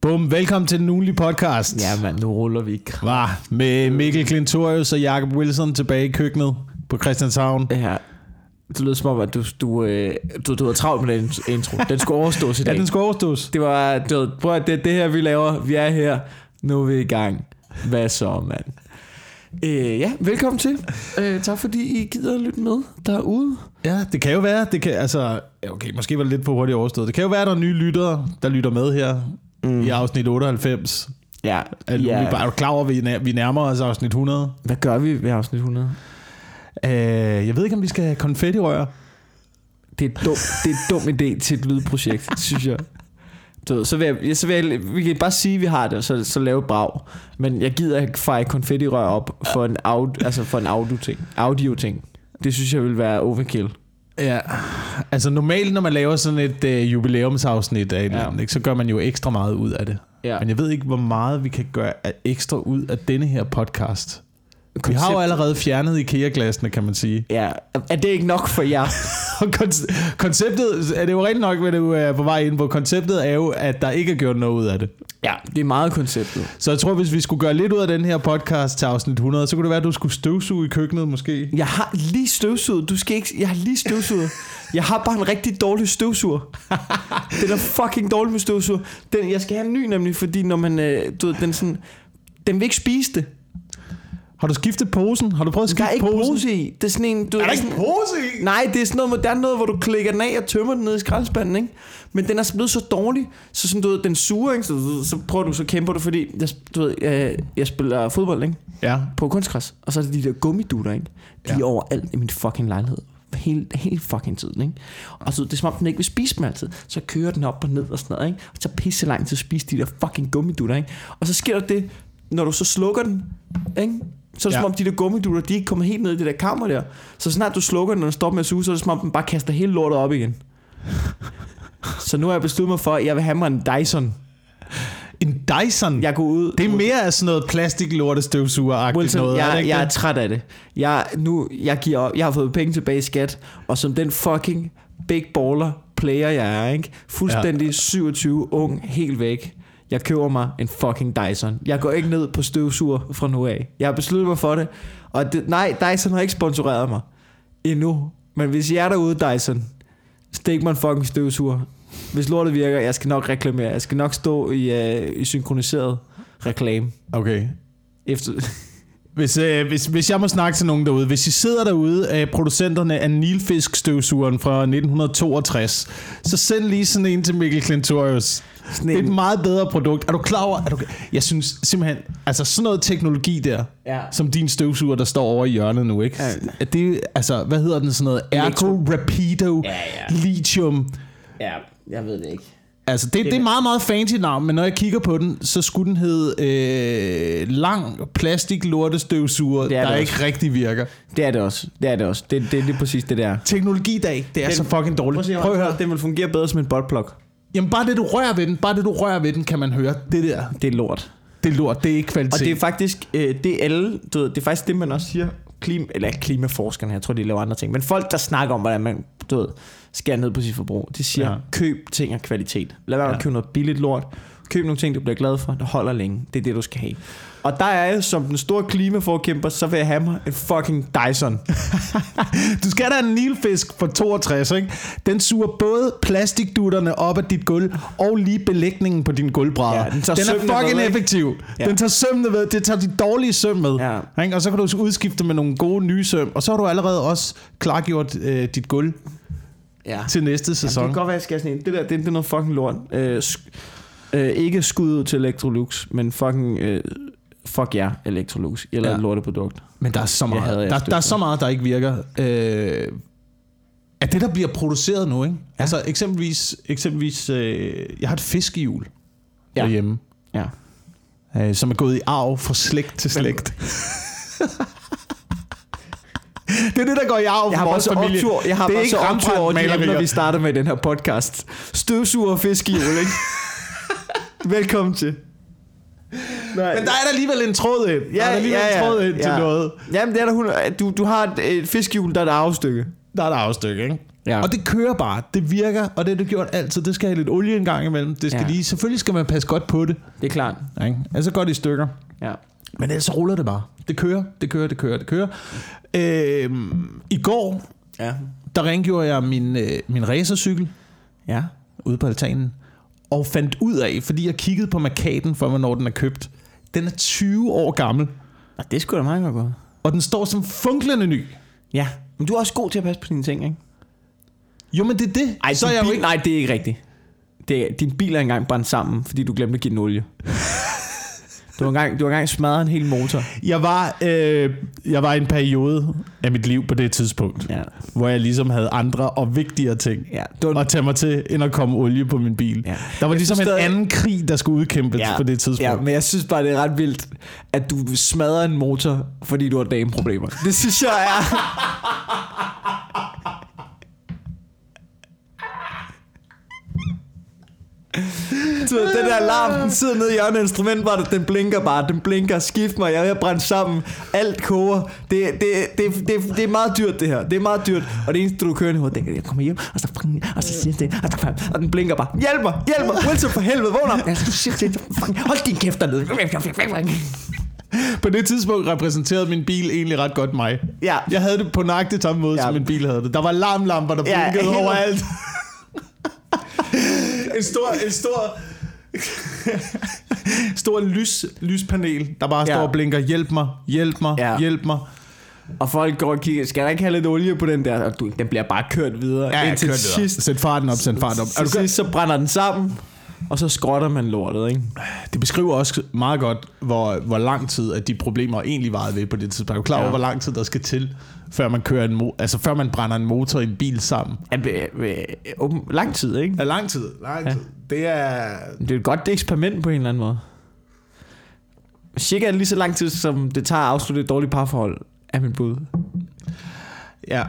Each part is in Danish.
Bum, velkommen til den ugenlige podcast. Ja, mand, nu ruller vi. Var med Mikkel Klintorius og Jakob Wilson tilbage i køkkenet på Christianshavn. Ja, det lyder som om, at du, du, øh, du, du har travlt med den intro. Den skulle overstås i Ja, dag. den skal overstås. Det var, du ved, prøv at det, det her, vi laver. Vi er her. Nu er vi i gang. Hvad så, mand? Øh, ja, velkommen til. Øh, tak fordi I gider lytte med derude. Ja, det kan jo være, det kan, altså, ja, okay, måske var det lidt for hurtigt overstået. Det kan jo være, at der er nye lyttere, der lytter med her mm. i afsnit 98. Ja, Er, du, ja. er du klar over, at vi, nær- vi nærmer os afsnit 100? Hvad gør vi ved afsnit 100? Uh, jeg ved ikke, om vi skal have konfettirør. Det er, dum, det er en dum idé til et lydprojekt, synes jeg. Ved, så vil jeg, så vil jeg, vi kan bare sige, at vi har det, og så, så lave brag. Men jeg gider ikke feje konfettirør op for en, aud, altså for en audio-ting. Audio-ting. Det synes jeg vil være overkill. Ja, altså normalt, når man laver sådan et uh, jubilæumsafsnit af et eller Ja. andet, ikke, så gør man jo ekstra meget ud af det. Ja. Men jeg ved ikke, hvor meget vi kan gøre ekstra ud af denne her podcast. Vi har jo allerede fjernet IKEA-glasene, kan man sige. Ja, er det ikke nok for jer? Konceptet, er det jo rigtig nok, hvad du er på vej ind på. Konceptet er jo, at der ikke er gjort noget ud af det. ja, det er meget konceptet. Så jeg tror, hvis vi skulle gøre lidt ud af den her podcast til afsnit 100, så kunne det være, at du skulle støvsuge i køkkenet måske. Jeg har lige støvsuget. Du skal ikke... Jeg har lige støvsuget. Jeg har bare en rigtig dårlig støvsuger. Den er fucking dårlig med støvsuger. Den, jeg skal have en ny nemlig, fordi når man... Øh, du ved, den sådan... Den vil ikke spise det. Har du skiftet posen? Har du prøvet at Der skifte er ikke posen? pose i. Det er sådan en... Du, Er der sådan, ikke pose i? Nej, det er sådan noget moderne noget, hvor du klikker den af og tømmer den ned i skraldespanden, ikke? Men den er blevet så dårlig, så sådan, du ved, den suger, ikke? Så, så prøver du, så kæmper du, fordi jeg, du ved, jeg, jeg spiller fodbold, ikke? Ja. På kunstgræs. Og så er det de der gummidutter, ikke? De Ja. er overalt i min fucking lejlighed. Hele, hele fucking tiden, ikke? Og så det er som om, den ikke vil spise dem altid. Så kører den op og ned og sådan noget, ikke? Og så pisse lang tid at spise de der fucking gummidutter, ikke? Og så sker der det, når du så slukker den, ikke? Så er det Ja. som om, de der gummidutter, de ikke kommer helt ned i det der kammer der. Så snart du slukker den, og den stopper med at suge, så er det som om, den bare kaster hele lortet op igen. så nu har jeg besluttet mig for, at jeg vil have mig en Dyson. En Dyson? Jeg går ud... Det er mere af sådan noget plastik lortestøvsuger-agtigt Wilson, noget. er det jeg, ikke jeg er træt af det. Jeg, nu, jeg, giver op. jeg har fået penge tilbage i skat, og som den fucking big baller player jeg er, ikke? fuldstændig ja. 27, ung, helt væk. Jeg køber mig en fucking Dyson. Jeg går ikke ned på støvsuger fra nu af. Jeg har besluttet mig for det. Og det, nej, Dyson har ikke sponsoreret mig. Endnu. Men hvis I er derude, Dyson, stik mig en fucking støvsuger. Hvis lortet virker, jeg skal nok reklamere. Jeg skal nok stå i, uh, i synkroniseret reklame. Okay. Efter, Hvis, øh, hvis, hvis jeg må snakke til nogen derude. Hvis I sidder derude af producenterne af Nilfisk-støvsugeren fra 1962, så send lige sådan en til Mikkel Klintorius. Sådan Det er et meget bedre produkt. Er du klar over? Er du, jeg synes simpelthen, altså sådan noget teknologi der, Ja. som din støvsuger, der står over i hjørnet nu, ikke? Ja. Er det, altså, hvad hedder den sådan noget? Ergo Rapido Ja, ja. Lithium. Ja, jeg ved det ikke. Altså, det, det er et meget, meget fancy navn, men når jeg kigger på den, så skulle den hedde øh, lang plastik lortestøvsuger, Det er der det ikke også. rigtig virker. Det er det også. Det er det også. Det, det er lige præcis det der. Teknologidag, det er Den- så fucking dårligt. Prøv at høre. Den vil fungere bedre som en buttplug. Jamen bare det, du rører ved den, bare det, du rører ved den, kan man høre. Det der, Det er lort. det er lort, det er ikke kvalitet. Og det er faktisk, øh, det er alle, du ved, det er faktisk det, man også siger, klima, eller klimaforskerne, jeg tror, de laver andre ting, men folk, der snakker om, hvordan man, du ved, skærer ned på sit forbrug, de siger, Ja. køb ting af kvalitet. Lad være med Ja. at købe noget billigt lort. Køb nogle ting, du bliver glad for, der holder længe. Det er det, du skal have. Og der er jeg som den store klimaforkæmper, så vil jeg have mig en fucking Dyson. Du skal da en nilfisk for 62, ikke? Den suger både plastikdutterne op af dit gulv, og lige belægningen på din gulvbrædder. Ja, den den er fucking ikke? effektiv. Ja. Den tager sømmene med, det tager de dårlige søm med. Ja. Ikke? Og så kan du udskifte med nogle gode nye søm, og så har du allerede også klargjort øh, dit gulv Ja. til næste Jamen, det sæson. kan godt være, at jeg skal sådan en. Det der, det, det er noget fucking lort. Øh, sk- øh, ikke skud ud til Electrolux, men fucking... Øh, fuck jer, Electrolux. Eller Ja. ja. et lorteprodukt. Men der er så meget, hader der, der er så meget, der ikke virker. Øh, at det, der bliver produceret nu, ikke? Ja. Altså eksempelvis, eksempelvis øh, jeg har et fiskehjul ja. Ja. derhjemme, Ja. øh, som er gået i arv fra slægt til slægt. det er det, der går i arv Jeg har vores familie. optur, jeg har det er ikke optur over de emner, vi starter med den her podcast. Støvsuger og fiskehjul, ikke? Velkommen til. Nej. Men der er der alligevel en tråd ind. der er alligevel en tråd ind til noget. Jamen, det er der, hun, du, du har et, et fiskehjul, der er et arvestykke. Der er der afstykke, ikke? Ja. Og det kører bare. Det virker, og det har det gjort altid. Det skal have lidt olie en gang imellem. Det skal Ja. lige, selvfølgelig skal man passe godt på det. Det er klart. Ikke? Altså godt i stykker. Ja. Men ellers så ruller det bare. Det kører, det kører, det kører, det kører. Øhm, I går, Ja. der rengjorde jeg min, øh, min racercykel Ja. ude på altanen. Og fandt ud af, fordi jeg kiggede på markaden for, hvornår den er købt. Den er 20 år gammel. Og det skulle da meget godt gå. Og den står som funklende ny. Ja. Men du er også god til at passe på dine ting, ikke? Jo, men det er det. Ej, så er jeg jo bil, ikke... Nej, det er ikke rigtigt. Det er, din bil er engang brændt sammen, fordi du glemte at give den olie. Du har engang, du har engang smadret en hel motor. Jeg var, øh, jeg var i en periode af mit liv på det tidspunkt, Ja. hvor jeg ligesom havde andre og vigtigere ting Ja, var, at tage mig til, end at komme olie på min bil. Ja. Der var Jeg ligesom synes en stadig- anden krig, der skulle udkæmpes Ja. på det tidspunkt. ja, men jeg synes bare, det er ret vildt, at du smadrer en motor, fordi du har dameproblemer. Det synes jeg er... Du ved, den der alarm, den sidder nede i hjørnet instrumentbrættet, den blinker bare, den blinker, skift mig, jeg er ved at brænde sammen, alt koger. Det, det, det, det, det er meget dyrt det her, det er meget dyrt. Og det eneste du kører i hovedet, det er, jeg kommer hjem, og så, og så siger det, og, så, og den blinker bare, hjælp mig, hjælp mig, Wilson for helvede, vågn op. Jeg siger til, hold din kæft dernede. På det tidspunkt repræsenterede min bil egentlig ret godt mig. Ja. Jeg havde det på nøjagtigt samme måde, Ja. ja. som min bil havde det. Der var alarmlamper, der Ja, blinkede helt- overalt. en stor, en stor, stor lys, lyspanel, der bare Ja. står og blinker, hjælp mig, hjælp mig, Ja. hjælp mig. Og folk går og kigger, skal der ikke have lidt olie på den der? Og du, den bliver bare kørt videre. Ja, jeg indtil kørte videre. sidst, Sæt farten op, sæt farten op. Er du sidst, så brænder den sammen, og så skrotter man lortet, ikke? Det beskriver også meget godt, hvor, hvor lang tid at de problemer egentlig varede ved på det tidspunkt. Er du klar over, Ja. hvor lang tid der skal til, før man, kører en mo- altså, før man brænder en motor i en bil sammen? Ja, be- be- åben- lang tid, ikke? Ja, lang tid. Lang tid. Det er... Det er et godt eksperiment på en eller anden måde. Cirka lige så lang tid, som det tager at afslutte et dårligt parforhold, er mit bud. Ja.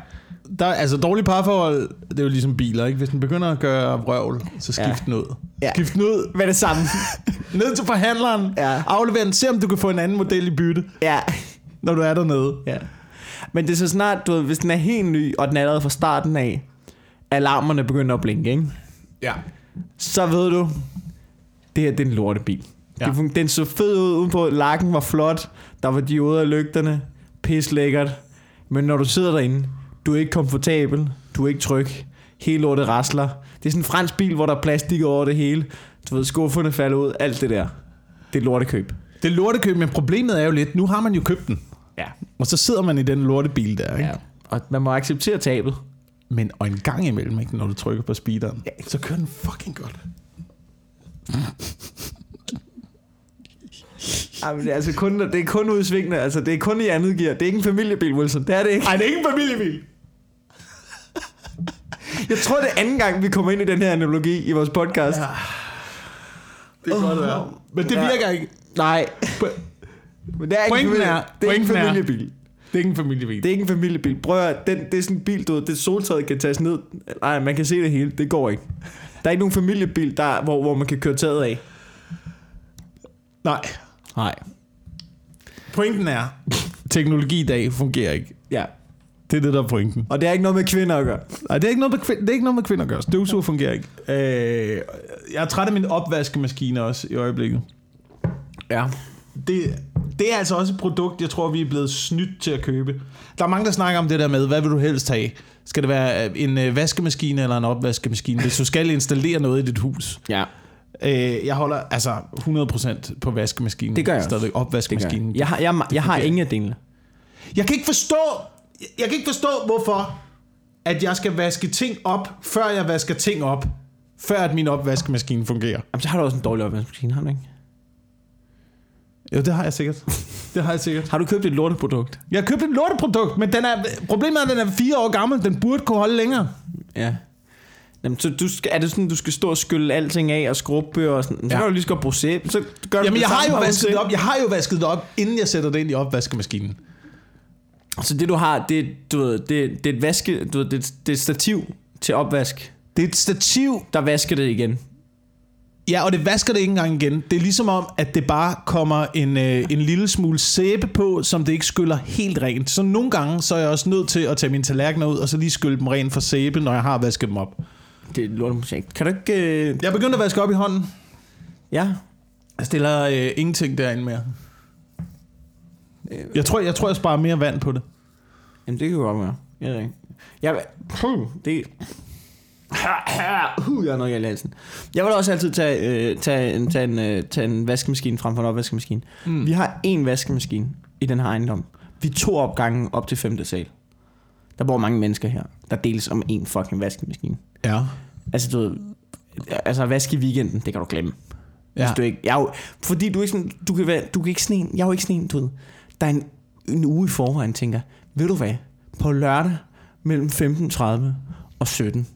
Der, altså dårlige parforhold, det er jo ligesom biler, ikke? Hvis den begynder at gøre vrøvl, så skift Ja. den ud. Ja. Skift den ud. Med det samme. Ned til forhandleren. Ja. Aflever den. Se om du kan få en anden model i bytte, ja. når du er dernede. ja. Men det er så snart, du ved, hvis den er helt ny, og den er allerede fra starten af, alarmerne begynder at blinke, ikke? Ja. så ved du, det her det er en lortebil. Ja. Det, den så fed ud udenpå, lakken var flot, der var dioder i lygterne, pis lækkert. Men når du sidder derinde, du er ikke komfortabel, du er ikke tryg, hele lortet rasler. Det er sådan en fransk bil, hvor der er plastik over det hele. Du ved, skufferne falder ud, alt det der. Det er lortekøb. Det er lortekøb, men problemet er jo lidt, nu har man jo købt den. Ja. Og så sidder man i den lortebil der, ikke? ja. Og man må acceptere tabet. Men og en gang imellem, ikke, når du trykker på speederen, ja. så kører den fucking godt. Ej, men det, er altså kun, det er kun udsvingende, altså det er kun i andet gear. Det er ikke en familiebil, Wilson. Det er det ikke. Nej, det er ikke en familiebil. Jeg tror, det er anden gang, vi kommer ind i den her analogi i vores podcast. Ja. Det kan godt være. Men det Ja. virker ikke. Nej. Men det er ikke en Pointen familie, er- det er ikke en pointen er- familiebil. Det er ikke en familiebil. Det er ikke en familiebil. Prøv at, den, det er sådan en bil, du ved, det soltræet kan tages ned. Nej, man kan se det hele. Det går ikke. Der er ikke nogen familiebil, der, hvor, hvor man kan køre taget af. Nej. Nej. Pointen er, teknologi i dag fungerer ikke. Ja. Det er det, der er pointen. Og det er ikke noget med kvinder at gøre. Nej, det er ikke noget med, kvind- det er ikke noget med kvinder at gøre. Støvsuger fungerer ikke. Øh, jeg er træt af min opvaskemaskine også i øjeblikket. Ja. Det, det er altså også et produkt, jeg tror, vi er blevet snydt til at købe. Der er mange, der snakker om det der med, hvad vil du helst have? Skal det være en øh, vaskemaskine eller en opvaskemaskine, hvis du skal installere noget i dit hus? Ja. Øh, jeg holder altså 100% på vaskemaskinen. Det gør jeg gør opvaskemaskinen. jeg. Jeg har, jeg, jeg har ingen af delene. Jeg kan ikke forstå, jeg kan ikke forstå, hvorfor at jeg skal vaske ting op, før jeg vasker ting op, før at min opvaskemaskine fungerer. Jamen, så har du også en dårlig opvaskemaskine, har du ikke? Jo, det har jeg sikkert. Det har jeg sikkert. Har du købt et lorteprodukt? Jeg har købt et lorteprodukt, men den er, problemet er, at den er fire år gammel. Den burde kunne holde længere. Ja. Jamen, så du skal, er det sådan, du skal stå og skylle alting af og skrubbe og sådan? Så Ja. kan du lige så godt bruge sæbe. Så gør du Jamen, det jeg har jo vasket det op. Jeg har jo vasket det op, inden jeg sætter det ind i opvaskemaskinen. Så det du har, det, du ved, det, det er et vaske, du ved, det, det er et stativ til opvask, Det er et stativ der vasker det igen. Ja, og det vasker det ikke engang igen. Det er ligesom om, at det bare kommer en, øh, en lille smule sæbe på, som det ikke skyller helt rent. Så nogle gange, så er jeg også nødt til at tage mine tallerkener ud, og så lige skylle dem rent for sæbe, når jeg har vasket dem op. Det er lorteprojekt. Kan du ikke... Øh... Jeg er begyndt at vaske op i hånden. Ja. Jeg stiller øh, ingenting derinde mere. Jeg tror, jeg tror, jeg sparer mere vand på det. Jamen, det kan godt være. Jeg ved ikke. Jeg, puh, det... Uh, jeg er noget i halsen. Jeg vil også altid tage, øh, tage, en, tage, en, øh, tage en vaskemaskine frem for en opvaskemaskine. Mm. Vi har én vaskemaskine i den her ejendom. Vi to opgange op til femte sal. Der bor mange mennesker her, der deles om en fucking vaskemaskine. Ja. Altså, du ved, altså at vaske i weekenden, det kan du glemme. Ja. Hvis du ikke, jeg er jo, fordi du ikke sådan, du kan, være, du kan ikke sådan en, jeg er jo ikke sådan en, du ved, der er en, en uge i forvejen tænker, ved du hvad, på lørdag mellem 15.30 og 17,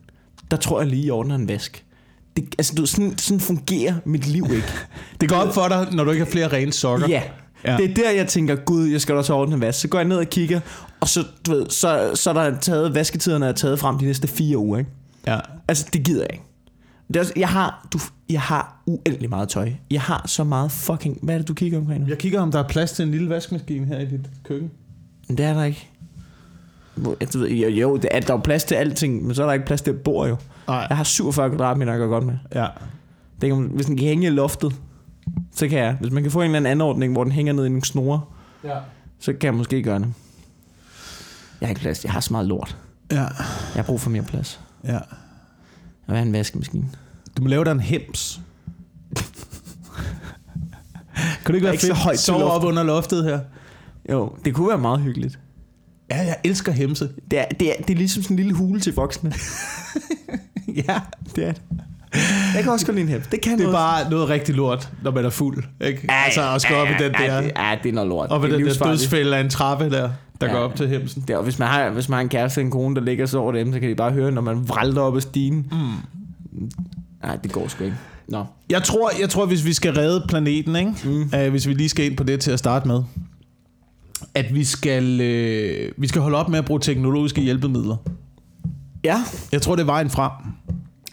der tror jeg lige, jeg ordner en vask. Det, altså, du, sådan, sådan fungerer mit liv ikke. Det går op for dig, når du ikke har flere rene sokker. Ja. Ja. Det er der, jeg tænker, gud, jeg skal da så ordne en vask. Så går jeg ned og kigger, og så, du ved, så, så er der taget, vasketiderne er taget frem de næste fire uger, ikke? Ja. Altså, det gider jeg ikke. Det er også, jeg, har, du, jeg har uendelig meget tøj. Jeg har så meget fucking... Hvad er det, du kigger omkring nu? Jeg kigger, om der er plads til en lille vaskemaskine her i dit køkken. Men det er der ikke. Ved, jo, jo det er, der er plads til alting, men så er der ikke plads til at bo jo. Nej. Jeg har 47 kvadratmeter, jeg går godt med. Ja. Det kan, hvis den kan hænge i loftet, så kan jeg. Hvis man kan få en eller anden anordning, hvor den hænger ned i nogle snore, Ja. så kan jeg måske gøre det. Jeg har ikke plads. Jeg har så meget lort. Ja. Jeg har brug for mere plads. Ja. Vil have en vaskemaskine. Du må lave dig en hems. kan du ikke være Ikke så fedt? højt til Sove op loftet. under loftet her. Jo, det kunne være meget hyggeligt. Ja, jeg elsker hemse. Det er, det er, det er ligesom sådan en lille hule til voksne. Ja. Det er det. Jeg kan også godt lide en hems. Det kan Det er noget. bare noget rigtig lort, når man er fuld. Ikke? altså at skal op i den ja, der... det, ja, det er noget lort. Og det er den der dødsfælde af en trappe der, der Ja. går op til hemsen. Det er, og hvis man, har, hvis man har en kæreste en kone, der ligger så over dem, så kan de bare høre, når man vralter op ad stigen. Mm. Nej, det går sgu ikke. Nå. Jeg tror, jeg tror, hvis vi skal redde planeten, ikke? Mm. Uh, hvis vi lige skal ind på det til at starte med, at vi skal, øh, vi skal holde op med at bruge teknologiske hjælpemidler. Ja. Jeg tror, det er vejen frem.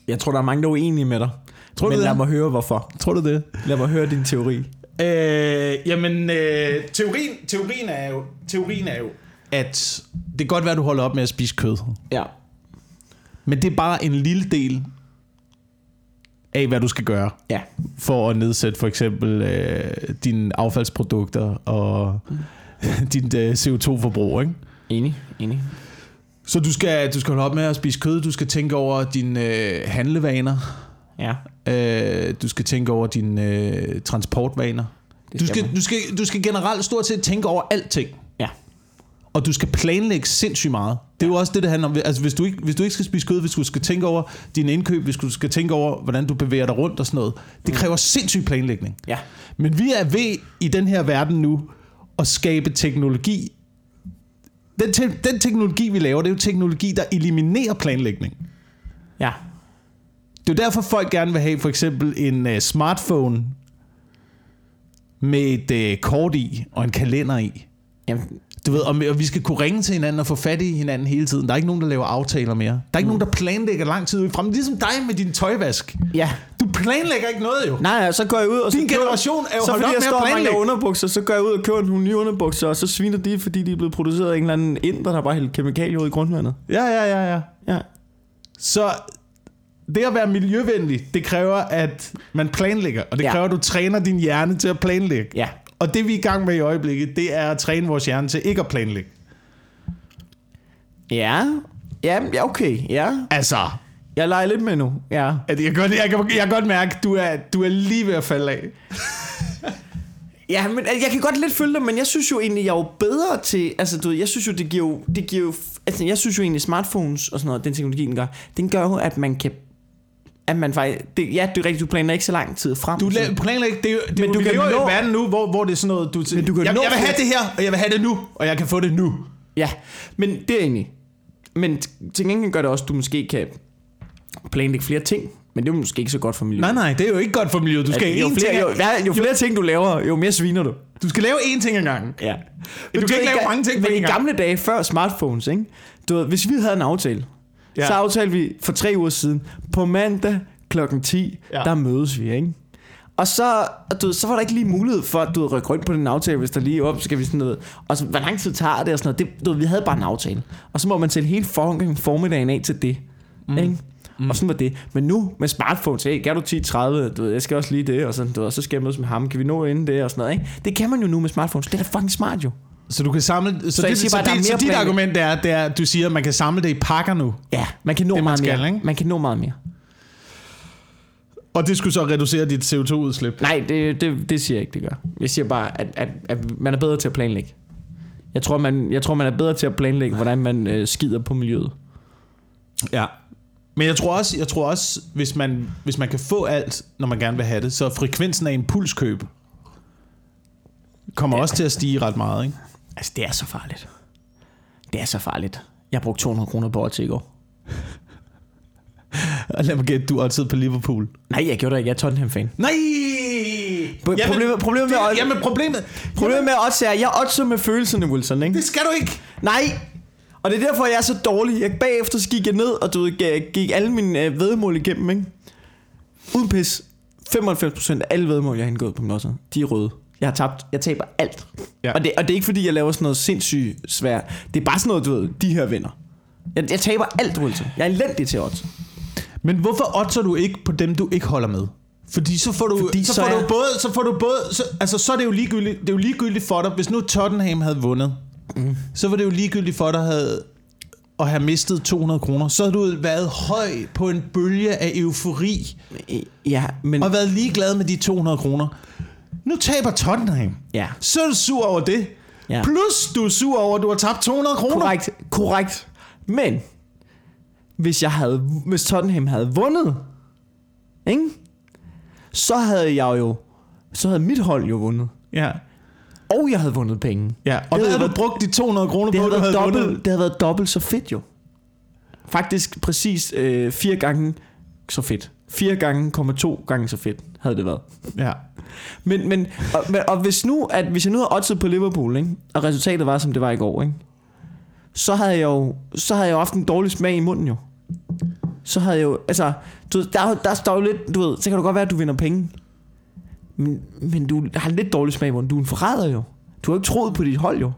Jeg tror, der er mange, der er uenige med dig. Tror du Men det? lad mig høre, hvorfor. Tror du det? Lad mig høre din teori. Øh, jamen, øh, teorien, teorien, er jo, teorien er jo, at det kan godt være, at du holder op med at spise kød. Ja. Men det er bare en lille del af, hvad du skal gøre Ja. for at nedsætte for eksempel øh, dine affaldsprodukter og dit øh, CO2-forbrug. Ikke? Enig. Enig. Så du skal, du skal holde op med at spise kød, du skal tænke over dine øh, handlevaner, Ja. øh, du skal tænke over dine øh, transportvaner. Du skal du, skal, du skal generelt stort set tænke over alting. Ja. Og du skal planlægge sindssygt meget. Det er jo også det, det handler om. Altså, hvis du, ikke, hvis du ikke skal spise kød, hvis du skal tænke over dine indkøb, hvis du skal tænke over, hvordan du bevæger dig rundt og sådan noget, det kræver sindssyg planlægning. Ja. Men vi er ved i den her verden nu at skabe teknologi. Den, te- den teknologi, vi laver, det er jo teknologi, der eliminerer planlægning. Ja. Det er jo derfor, folk gerne vil have for eksempel en uh, smartphone med et uh, kort i og en kalender i. Jamen, Du ved, og og vi skal kunne ringe til hinanden og få fat i hinanden hele tiden. Der er ikke nogen, der laver aftaler mere. Der er ikke nogen, der planlægger lang tid ud i frem. Ligesom dig med din tøjvask. ja. Du planlægger ikke noget jo. Nej, så går jeg ud og så Din køber- generation er jo så holdt op med at planlægge. underbukser, så går jeg ud og køber nogle nye underbukser, og så sviner de, fordi de er blevet produceret af en eller anden inder, der bare hælder kemikalier ud i grundvandet. Ja, ja, ja, ja. Ja. Så det at være miljøvenlig, det kræver, at man planlægger. Og det Ja. kræver, at du træner din hjerne til at planlægge. Ja. Og det vi er i gang med i øjeblikket, det er at træne vores hjerne til ikke at planlægge. Ja. Ja, ja, okay. Ja. Altså, Jeg leger lidt med nu. Ja. at jeg, kan, godt- jeg, kan, jeg kan godt mærke, at du er, du er lige ved at falde af. Ja, men altså, jeg kan godt lidt følge dig, men jeg synes jo egentlig, jeg er jo bedre til, altså du ved, jeg synes jo, det giver jo, det giver jo, altså jeg synes jo egentlig, smartphones og sådan noget, den teknologi, den gør, den gør jo, at man kan, at man faktisk, det, ja, det er rigtigt, du planer ikke så lang tid frem. Du la- planlægger ikke. Det jo- det Men jo- du vi kan lever jo i nå- en verden nu, hvor, hvor det er sådan noget, du, Men du kan jeg, nå jeg vil have det her, og jeg vil have det nu, og jeg kan få det nu. Ja, men det er egentlig. Men til gengæld gør det også, at du måske kan planlægge flere ting, men det er jo måske ikke så godt for miljøet. Nej, nej, det er jo ikke godt for miljøet. Du skal, Altså, jo, flere, ting, jo, ja, jo flere ting du laver, jo mere sviner du. du skal lave én ting ad gangen. Ja. Du kan ikke lave mange ting på Men en i gamle dage, før smartphones, ikke? Du ved, hvis vi havde en aftale, Ja. Ja. så aftalte vi for tre uger siden, på mandag klokken 10, Ja. der mødes vi, ikke? Og så, du ved, så var der ikke lige mulighed for at du ved, rykke rundt på den aftale, hvis der lige op, skal vi sådan noget. Og så, hvor lang tid tager det og sådan noget. Det, du ved, vi havde bare en aftale. Og så må man sætte hele for, formiddagen af til det. Mm. Ikke? Mm. Og sådan var det. Men nu med smartphones, hey, kan du 10.30, du ved, jeg skal også lige det, og, sådan, du ved, og så skal jeg mødes med ham, kan vi nå inden det, og sådan noget, ikke? Det kan man jo nu med smartphones, det er da fucking smart jo. Så du kan samle... Så, så, det, så, bare, er det, så dit plan- argument er, det er, at du siger, at man kan samle det i pakker nu. Ja, man kan nå Det, man meget skal, mere. ikke? Man kan nå meget mere. Og det skulle så reducere dit CO2-udslip. Nej, det, det, det siger jeg ikke, det gør. Jeg siger bare, at, at, at man er bedre til at planlægge. Jeg tror, man, jeg tror, man er bedre til at planlægge, hvordan man øh, skider på miljøet. Ja. Men jeg tror også, jeg tror også hvis, man, hvis man kan få alt, når man gerne vil have det, så frekvensen af impulskøb kommer Ja. også til at stige ret meget, ikke? Altså, det er så farligt. Det er så farligt. Jeg brugte 200 kroner på odds i går. Og lad mig gætte, du altid på Liverpool. Nej, jeg gjorde det ikke. Jeg er Tottenham-fan. Nej! Problemet- problemet med- det, jamen, problemet... Problemet med odds er, at jeg oddser med følelserne, Wilson, ikke? Det skal du ikke. Nej! Og det er derfor, jeg er så dårlig. Jeg bagefter så gik jeg ned, og du gik, gik alle mine øh, vedmål igennem, ikke? Uden pis. 95% af alle vedmål, jeg har indgået på min odds, de er røde. Jeg har tabt. Jeg taber alt. Ja. Og, det, og det er ikke, fordi jeg laver sådan noget sindssygt svært. Det er bare sådan noget, du ved, de her vinder. Jeg, jeg taber alt, Wilson. Jeg er elendig til odds. Men hvorfor oddser du ikke på dem, du ikke holder med? Fordi så får du, Fordi så så får er- du både, så får du både, så, altså så er det jo ligegyldigt, det er jo ligegyldigt for dig, hvis nu Tottenham havde vundet, mm. så var det jo ligegyldigt for dig havde, at have mistet 200 kroner, så havde du været høj på en bølge af eufori, Ja, men... og været ligeglad med de 200 kroner. Nu taber Tottenham. Ja, Så er du sur over det. Ja. Plus du er sur over, at du har tabt 200 kroner. korrekt. Korrekt. Men... Hvis jeg havde... Hvis Tottenham havde vundet... Ikke? Så havde jeg jo... Så havde mit hold jo vundet. Ja. Og jeg havde vundet penge. ja. Og Det hvad havde du brugt de 200 kroner Det på, havde, du havde dobbelt, vundet? det havde været dobbelt så fedt jo. Faktisk præcis øh, fire gange så fedt. Fire gange, komma to gange så fedt havde det været. Ja. Men, men, og, men, og hvis nu, at hvis jeg nu havde oddset på Liverpool, ikke? og resultatet var, som det var i går, ikke? så havde jeg jo, så havde jeg jo haft en dårlig smag i munden jo. Så havde jeg jo, altså, du, der, der står jo lidt, du ved, så kan det godt være, at du vinder penge. Men, men du har lidt dårlig smag i munden. Du er en forræder jo. Du har jo ikke troet på dit hold jo.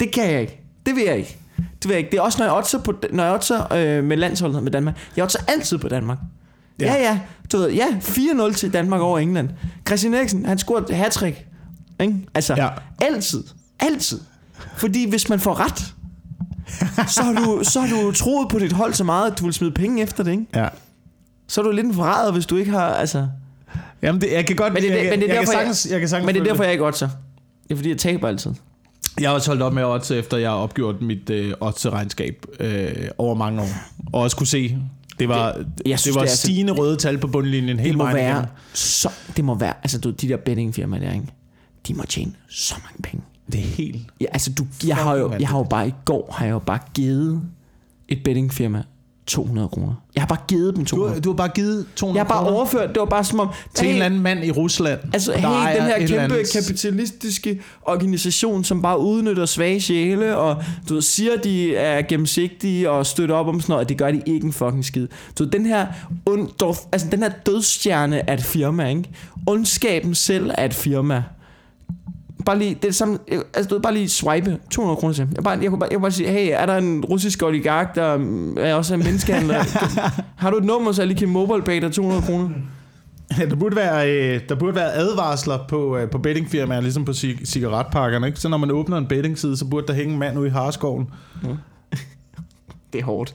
Det kan jeg ikke. Det vil jeg ikke. Det vil jeg ikke. Det er også, når jeg oddser, på, når jeg oddser øh, med landsholdet med Danmark. Jeg oddser altid på Danmark. Ja. Ja, ja. Du ved, ja, 4-0 til Danmark over England. Christian Eriksen, han scorede hat-trick. Ikke? Altså, Ja. altid. Altid. Fordi hvis man får ret, så har, du, så har du troet på dit hold så meget, at du vil smide penge efter det, ikke? Ja. Så er du lidt en forræder, hvis du ikke har, altså... Jamen, det, jeg kan godt... Men det, jeg, men det er jeg, derfor, sagtens, jeg, kan sagtens men det er derfor, jeg ikke oddser. Det er fordi, jeg taber altid. Jeg har også holdt op med odds, efter jeg har opgjort mit øh, odds-regnskab øh, over mange år. Og også kunne se, det var, det, jeg det synes, var det er stigende røde tal på bundlinjen hele Det må vejen være igennem. så... Det må være... Altså, du, de der bettingfirmaer der, ikke? De må tjene så mange penge. Det er helt... Ja, altså, du, jeg, har jo, jeg har jo bare i går, har jeg jo bare givet et bettingfirma 200 kroner. Jeg har bare givet dem Du, 200. har- du har bare givet 200 Jeg har bare kroner overført, det var bare som om... til en hey, eller anden mand i Rusland. Altså, hey, den her kæmpe andet- kapitalistiske organisation, som bare udnytter svage sjæle, og du ved, siger, de er gennemsigtige og støtter op om sådan noget, og det gør de ikke en fucking skid. Så den her, und, altså, den her dødstjerne er et firma, ikke? Ondskaben selv er et firma. Bare lige, det er samme, altså du ved, bare lige swipe 200 kroner til. Jeg, bare, jeg, kunne bare, jeg kunne bare sige, hey, er der en russisk oligark, der mm, er også en menneskehandler? Har du et nummer, så jeg lige kan mobile pay dig 200 kroner? Ja, der burde være, øh, der burde være advarsler på, øh, på bettingfirmaer, ligesom på cig- cigaretpakkerne. Ikke? Så når man åbner en bettingside, så burde der hænge en mand ude i Harskoven, Det er hårdt.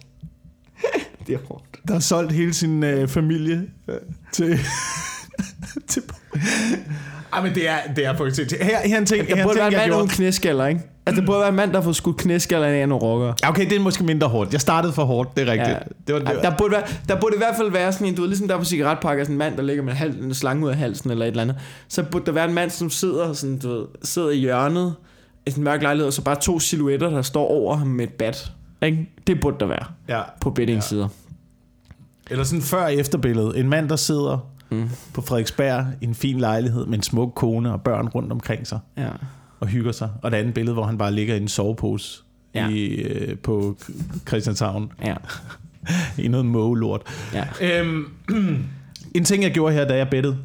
det er hårdt. der har solgt hele sin øh, familie øh, til... til ej, men det er, det er faktisk... Her, her er en ting, her Der er en burde ting, være en mand uden knæskaller, ikke? Altså, der burde være en mand, der får skudt knæskaller af nogle rockere. Ja, Okay, det er måske mindre hårdt. Jeg startede for hårdt, det er rigtigt. Ja. Det var, det var, Der burde, være, der burde i hvert fald være sådan en, du ved, ligesom der på cigaretpakker, sådan en mand, der ligger med en, hal, en slange ud af halsen eller et eller andet. Så burde der være en mand, som sidder, sådan, du ved, sidder i hjørnet i en mørk lejlighed, og så bare to silhuetter, der står over ham med et bat. Ikke? Det burde der være ja. på bettingsider. Eller sådan før- og efterbillede. En mand, der sidder Mm. på Frederiksberg i en fin lejlighed med en smuk kone og børn rundt omkring sig Ja. og hygger sig. Og det andet billede, hvor han bare ligger i en sovepose Ja. i, øh, på Christianshavn. ja. I noget mågelort. Ja. Øhm, en ting, jeg gjorde her, da jeg bettede,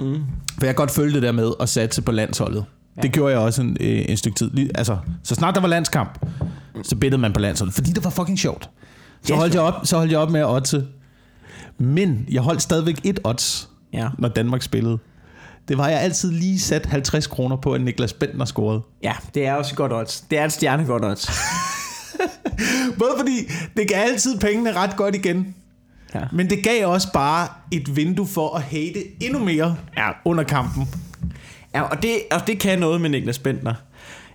Mm. for jeg godt følge det der med at satse på landsholdet. Ja. Det gjorde jeg også en, øh, en stykke tid. Altså, så snart der var landskamp, så bettede man på landsholdet, fordi det var fucking sjovt. Så holdt jeg op, så holdt jeg op med at oddse. Men jeg holdt stadigvæk et odds, Ja. når Danmark spillede. Det var, jeg altid lige sat 50 kroner på, at Niklas Bentner scorede. ja, det er også et godt odds. Det er et stjernegodt odds. Både fordi det gav altid pengene ret godt igen, Ja. men det gav også bare et vindue for at hate endnu mere Ja. under kampen. Ja, og det, og det kan noget med Niklas Bentner.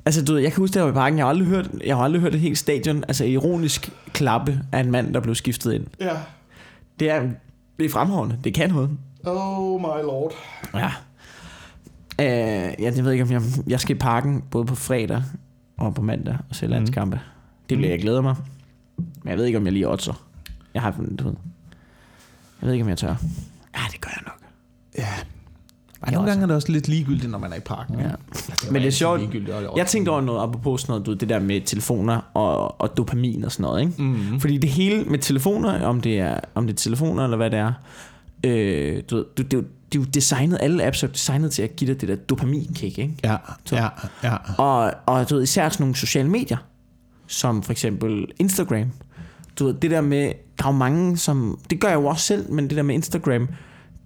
Altså, du ved, jeg kan huske, der var i parken, jeg har aldrig hørt, jeg har aldrig hørt et helt stadion, altså ironisk klappe af en mand, der blev skiftet ind. Ja. Det er, det er fremragende. Det kan noget. Oh my lord. Ja. Øh, ja, jeg ved ikke, om jeg, jeg skal i parken både på fredag og på mandag og se landskampe. Det bliver Mhm. jeg glæder mig. Men jeg ved ikke, om jeg lige oddser. Jeg har du ved. Jeg ved ikke, om jeg tør. Ja, det gør jeg nok. Ja. Jeg Nogle gange er det også lidt ligegyldigt, når man er i parken. Ja. ikke? Men det er sjovt. Jeg tænkte over noget, apropos sådan noget, du det der med telefoner og, og dopamin og sådan noget, ikke? Mm. Fordi det hele med telefoner, om det er, om det er telefoner eller hvad det er, øh, du ved, du, det, er jo, det er jo designet, alle apps er designet til at give dig det der dopaminkick, ikke? Ja, ja, ja. Og, og du ved, især sådan nogle sociale medier, som for eksempel Instagram. Du ved, det der med, der er jo mange, som, det gør jeg jo også selv, men det der med Instagram,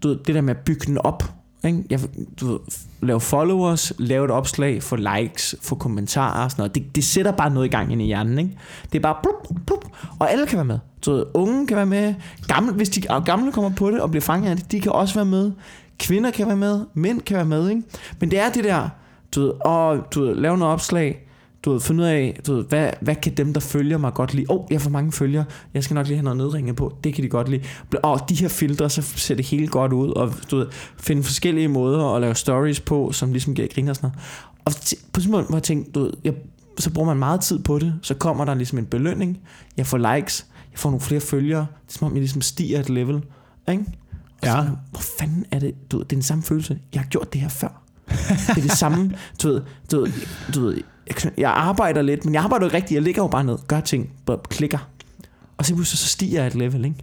du ved, det der med at bygge den op, ikke? Jeg, du ved, lave followers, lave et opslag, få likes, få kommentarer og sådan noget. Det, det sætter bare noget i gang ind i hjernen, ikke? Det er bare plup, plup, og alle kan være med. Du ved, unge kan være med, gamle, hvis de og gamle kommer på det og bliver fanget af det, de kan også være med. Kvinder kan være med, mænd kan være med, ikke? Men det er det der, du ved, og du ved, lave noget opslag, du ved, finde ud af, du ved, hvad, hvad kan dem, der følger mig godt lide? Åh, oh, jeg for mange følgere, jeg skal nok lige have noget nedringet på, det kan de godt lide. Og oh, de her filtre, så ser det helt godt ud, og du ved, finde forskellige måder at lave stories på, som ligesom giver griner og sådan noget. Og på sådan måde, hvor jeg tænkte, du ved, jeg, så bruger man meget tid på det, så kommer der ligesom en belønning, jeg får likes, jeg får nogle flere følgere, det er som om jeg ligesom stiger et level, ikke? Og så, Ja. hvor fanden er det, du ved, det er den samme følelse, jeg har gjort det her før. Det er det samme, du ved, du ved, du ved jeg, jeg arbejder lidt, men jeg arbejder jo ikke rigtigt, jeg ligger jo bare ned, gør ting, bare klikker. Og så pludselig så stiger jeg et level, ikke?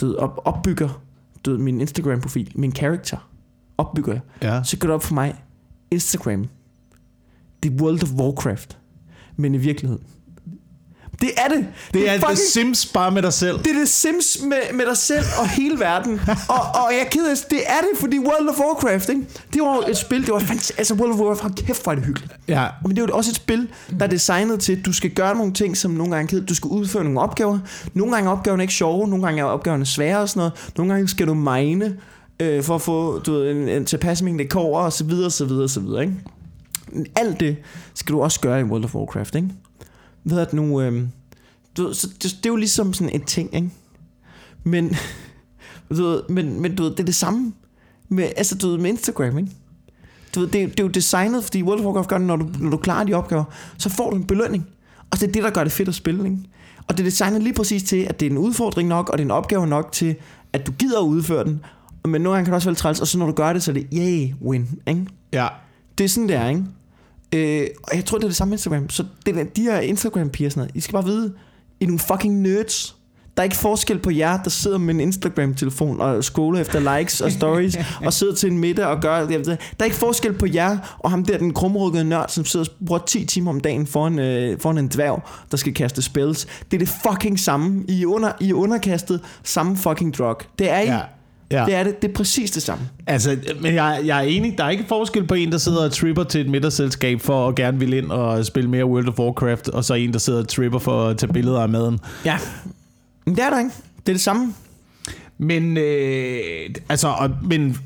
Du op, opbygger, du min Instagram-profil, min character, opbygger jeg. ja. Så går det op for mig, Instagram, det er World of Warcraft, men i virkeligheden. Det er det. Det er fucking- The Sims bare med dig selv. det er det Sims med, med dig selv og hele verden. og, og jeg er ked af det. Det er det, fordi World of Warcraft, ikke? Det var et spil, det var fantastisk. Altså World of Warcraft, kæft, hvor er det hyggeligt. Ja. Men det er jo også et spil, der er designet til, at du skal gøre nogle ting, som nogle gange er kedeligt. Du skal udføre nogle opgaver. Nogle gange er opgaverne ikke sjove, nogle gange er opgaverne svære og sådan noget. Nogle gange skal du mine øh, for at få du ved, en, en tilpas mængde kover og så videre, og så videre, og så videre, ikke? Alt det skal du også gøre i World of Warcraft, ikke? Ved at nu... Øh, du ved, så det, det, er jo ligesom sådan en ting, ikke? Men, du ved, men, men du ved, det er det samme med, altså, du ved, med Instagram, ikke? Du ved, det, er- det er jo designet, fordi World of Warcraft gør det, når du, når du klarer de opgaver, så får du en belønning. Og det er det, der gør det fedt at spille, ikke? Og det er designet lige præcis til, at det er en udfordring nok, og det er en opgave nok til, at du gider at udføre den. Men nogle gange kan det også være træls, og så når du gør det, så er det, yay, win, ikke? Ja. Det er sådan, det er, ikke? Øh, og jeg tror, det er det samme Instagram. Så det der, de her Instagram-piger sådan noget, I skal bare vide, I er nogle fucking nerds. Der er ikke forskel på jer, der sidder med en Instagram-telefon og scroller efter likes og stories, og sidder til en middag og gør det. Der er ikke forskel på jer og ham der, den krumrykkede nørd, som sidder og bruger 10 timer om dagen foran, øh, foran en dværg, der skal kaste spells. Det er det fucking samme. I er, under, I er underkastet samme fucking drug. Det er I. Ja. Ja. Det er det. Det er præcis det samme. Altså, men jeg, jeg er enig, der er ikke forskel på en, der sidder og tripper til et middagsselskab for at gerne vil ind og spille mere World of Warcraft, og så en, der sidder og tripper for at tage billeder af maden. Ja. Men det er der ikke. Det er det samme. Men, øh, altså, og, men,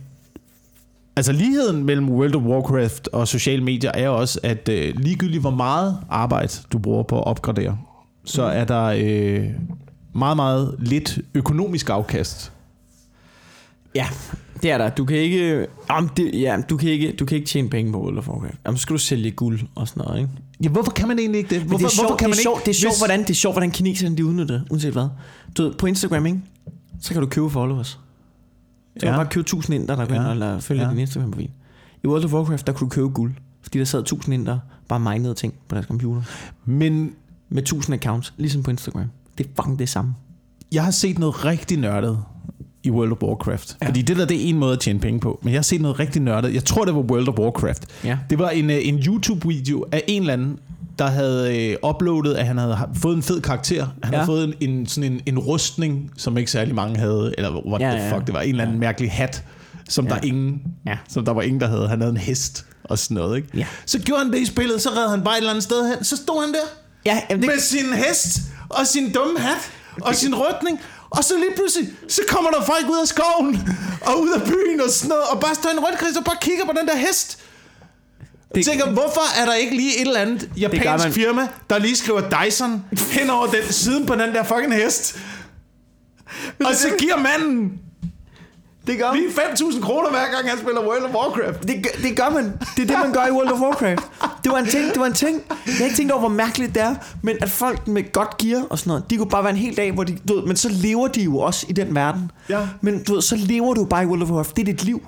altså ligheden mellem World of Warcraft og sociale medier er også, at øh, ligegyldigt hvor meget arbejde du bruger på at opgradere, så er der øh, meget, meget lidt økonomisk afkast. Ja, det er der. Du kan ikke, om det, ja, du kan ikke, du kan ikke tjene penge på World of Warcraft. Jamen, så skal du sælge guld og sådan noget, ikke? Ja, hvorfor kan man egentlig ikke det? Men Hvorfor, det er sjovt, hvorfor kan man det er sjovt, ikke? det er sjovt, hvis- hvordan, det er sjovt, hvordan kineserne de udnytter det, uanset hvad. Du ved, på Instagram, ikke? Så kan du købe followers. Så kan Ja. du bare købe 1000 ind, der går Ja. eller følger Ja. din Instagram-profil. I World of Warcraft, der kunne du købe guld. Fordi der sad 1000 ind, der bare minede ting på deres computer. Men Med 1000 accounts, ligesom på Instagram. Det er fucking det samme. jeg har set noget rigtig nørdet i World of Warcraft. Ja. Fordi det der, det er en måde at tjene penge på. Men jeg har set noget rigtig nørdet. Jeg tror, det var World of Warcraft. Ja. Det var en, øh, en YouTube-video af en eller anden, der havde øh, uploadet, at han havde ha- fået en fed karakter. Han Ja. havde fået en, en, sådan en, en rustning, som ikke særlig mange havde. Eller what Ja, ja, the ja. fuck, det var en eller anden mærkelig hat, som, Ja. der ingen, Ja. som der var ingen, der havde. Han havde en hest og sådan noget. Ikke? Ja. Så gjorde han det i spillet, så red han bare et eller andet sted hen. Så stod han der Ja, jamen, det, med sin hest og sin dumme hat og sin rødning. Og så lige pludselig, så kommer der folk ud af skoven og ud af byen og sådan noget, og bare står en rundkreds og bare kigger på den der hest. Det- tænker, hvorfor er der ikke lige et eller andet japansk man. firma, der lige skriver Dyson hen over den siden på den der fucking hest? Og så giver manden det gør lige 5.000 kroner hver gang, han spiller World of Warcraft. Det, gør- det gør man. Det er det, man gør i World of Warcraft. Det var en ting, det var en ting. Jeg har ikke tænkt over, hvor mærkeligt det er, men at folk med godt gear og sådan noget, de kunne bare være en hel dag, hvor de, du ved, men så lever de jo også i den verden. Ja. Men du ved, så lever du bare i World of Warcraft. Det er dit liv.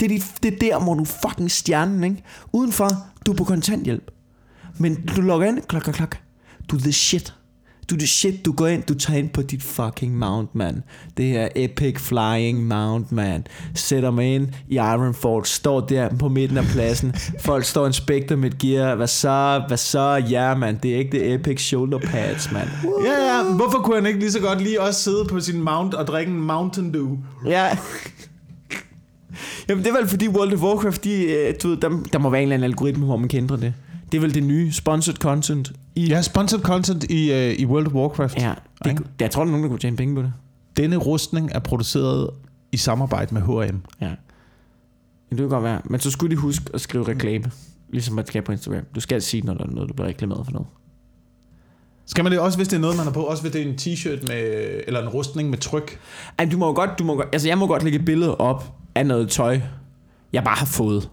Det er, dit, det er der, hvor du fucking stjernen, ikke? Udenfor, du er på kontanthjælp. Men du logger ind, klok, klok, klok. Du er the shit. Du er shit, du går ind, du tager ind på dit fucking mount, man. Det her epic flying mount, man. Sætter mig ind i Ironford, står der på midten af pladsen. Folk står og inspekter mit gear. Hvad så? Hvad så? Ja, man. Det er ikke det epic shoulder pads, man. Ja, ja. Hvorfor kunne han ikke lige så godt lige også sidde på sin mount og drikke en Mountain Dew? Ja. Jamen, det er vel fordi World of Warcraft, de, øh, du ved, der, der må være en eller anden algoritme, hvor man kan ændre det. Det er vel det nye sponsored content i... Ja, sponsored content i, uh, i World of Warcraft. Ja, det, Ikke? jeg tror, der er nogen, der kunne tjene penge på det. Denne rustning er produceret i samarbejde med H&M. Ja. Det kan godt være. Men så skulle de huske at skrive reklame. Ligesom man skal på Instagram. Du skal sige, når der er noget, du bliver reklameret for noget. Skal man det også, hvis det er noget, man har på? Også hvis det er en t-shirt med, eller en rustning med tryk? Ej, du må godt, du må godt, altså jeg må godt lægge et billede op af noget tøj, jeg bare har fået.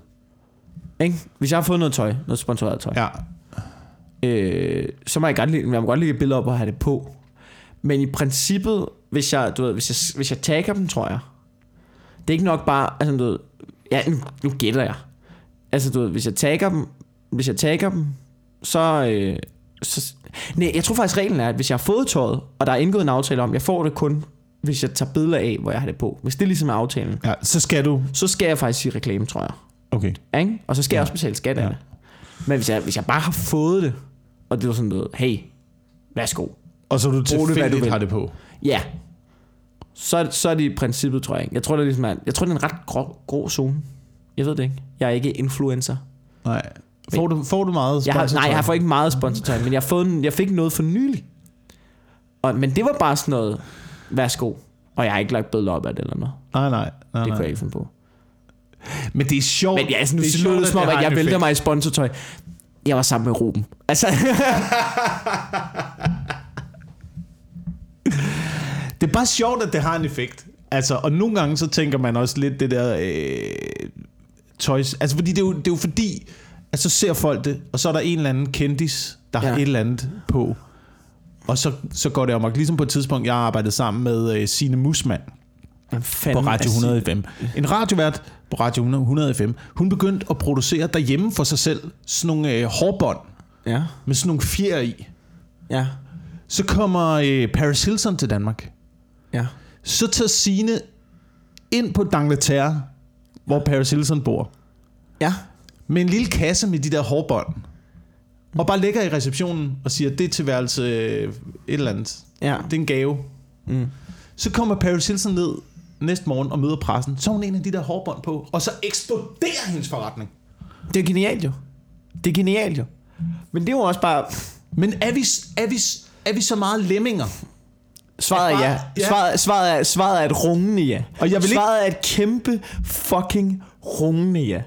Ikke? Hvis jeg har fået noget tøj, noget sponsoreret tøj, Ja. øh, så må jeg, godt, lægge- jeg må godt lægge et billede op og have det på. Men i princippet, hvis jeg, du ved, hvis jeg, hvis jeg tagger dem, tror jeg, det er ikke nok bare, altså du ved, ja, nu, nu gætter jeg. Altså du ved, hvis jeg tagger dem, hvis jeg tagger dem, så, øh, så nej, jeg tror faktisk reglen er, at hvis jeg har fået tøjet, og der er indgået en aftale om, jeg får det kun, hvis jeg tager billeder af, hvor jeg har det på. Hvis det ligesom er aftalen, ja. Så skal du... så skal jeg faktisk sige reklame, tror jeg. Okay. Ikke? Og så skal ja. jeg også betale skat af Ja. det. Men hvis jeg, hvis jeg bare har fået det, og det var sådan noget, hey, værsgo. Og så du Brug det, hvad du tilfældigt har det på. Ja. Så, så er det i princippet, tror jeg. Jeg tror, det er, ligesom, er- jeg tror, det er en ret grå, grå zone. Jeg ved det ikke. Jeg er ikke influencer. Nej. Får du, får du meget Jeg har, nej, jeg har fået ikke meget sponsortøj, men jeg, har fået en, jeg fik noget for nylig. Og, men det var bare sådan noget, værsgo. Og jeg har ikke lagt billeder op af det eller noget. Nej, nej. nej, Det nej. kunne jeg ikke finde på. Men det er sjovt. Men ja, altså, nu det er lyder det sjovt, som om, at jeg vælter mig i sponsortøj. Jeg var sammen med Ruben. Altså, Det er bare sjovt, at det har en effekt. Altså, og nogle gange så tænker man også lidt det der øh, tøjs. Altså, fordi det er, jo, det er jo fordi, at så ser folk det, og så er der en eller anden kendis, der ja. Har et eller andet på. Og så, så går det amok. Ligesom på et tidspunkt, jeg arbejdede sammen med øh, Signe Musmand på Radio altså, 105. En radiovært på Radio 105. Hun begyndte at producere derhjemme for sig selv sådan nogle øh, hårbånd Ja, med sådan nogle fjer i. ja, Så kommer øh, Paris Hilton til Danmark. ja. Så tager Signe ind på D'Angleterre, hvor Paris Hilton bor, Ja, med en lille kasse med de der hårbånd, og bare ligger i receptionen og siger, det er til værelse øh, et eller andet. ja. Det er en gave. Mm. Så kommer Paris Hilton ned næste morgen og møder pressen. Så har hun en af de der hårbånd på, og så eksploderer hendes forretning. Det er genialt jo. Det er genialt jo. Men det er jo også bare... Men er vi, er vi, er vi så meget lemminger? Svaret er ja. ja. Svaret, svaret, er, svaret er et rungende ja. Og jeg vil ikke- svaret er et kæmpe fucking rungende ja.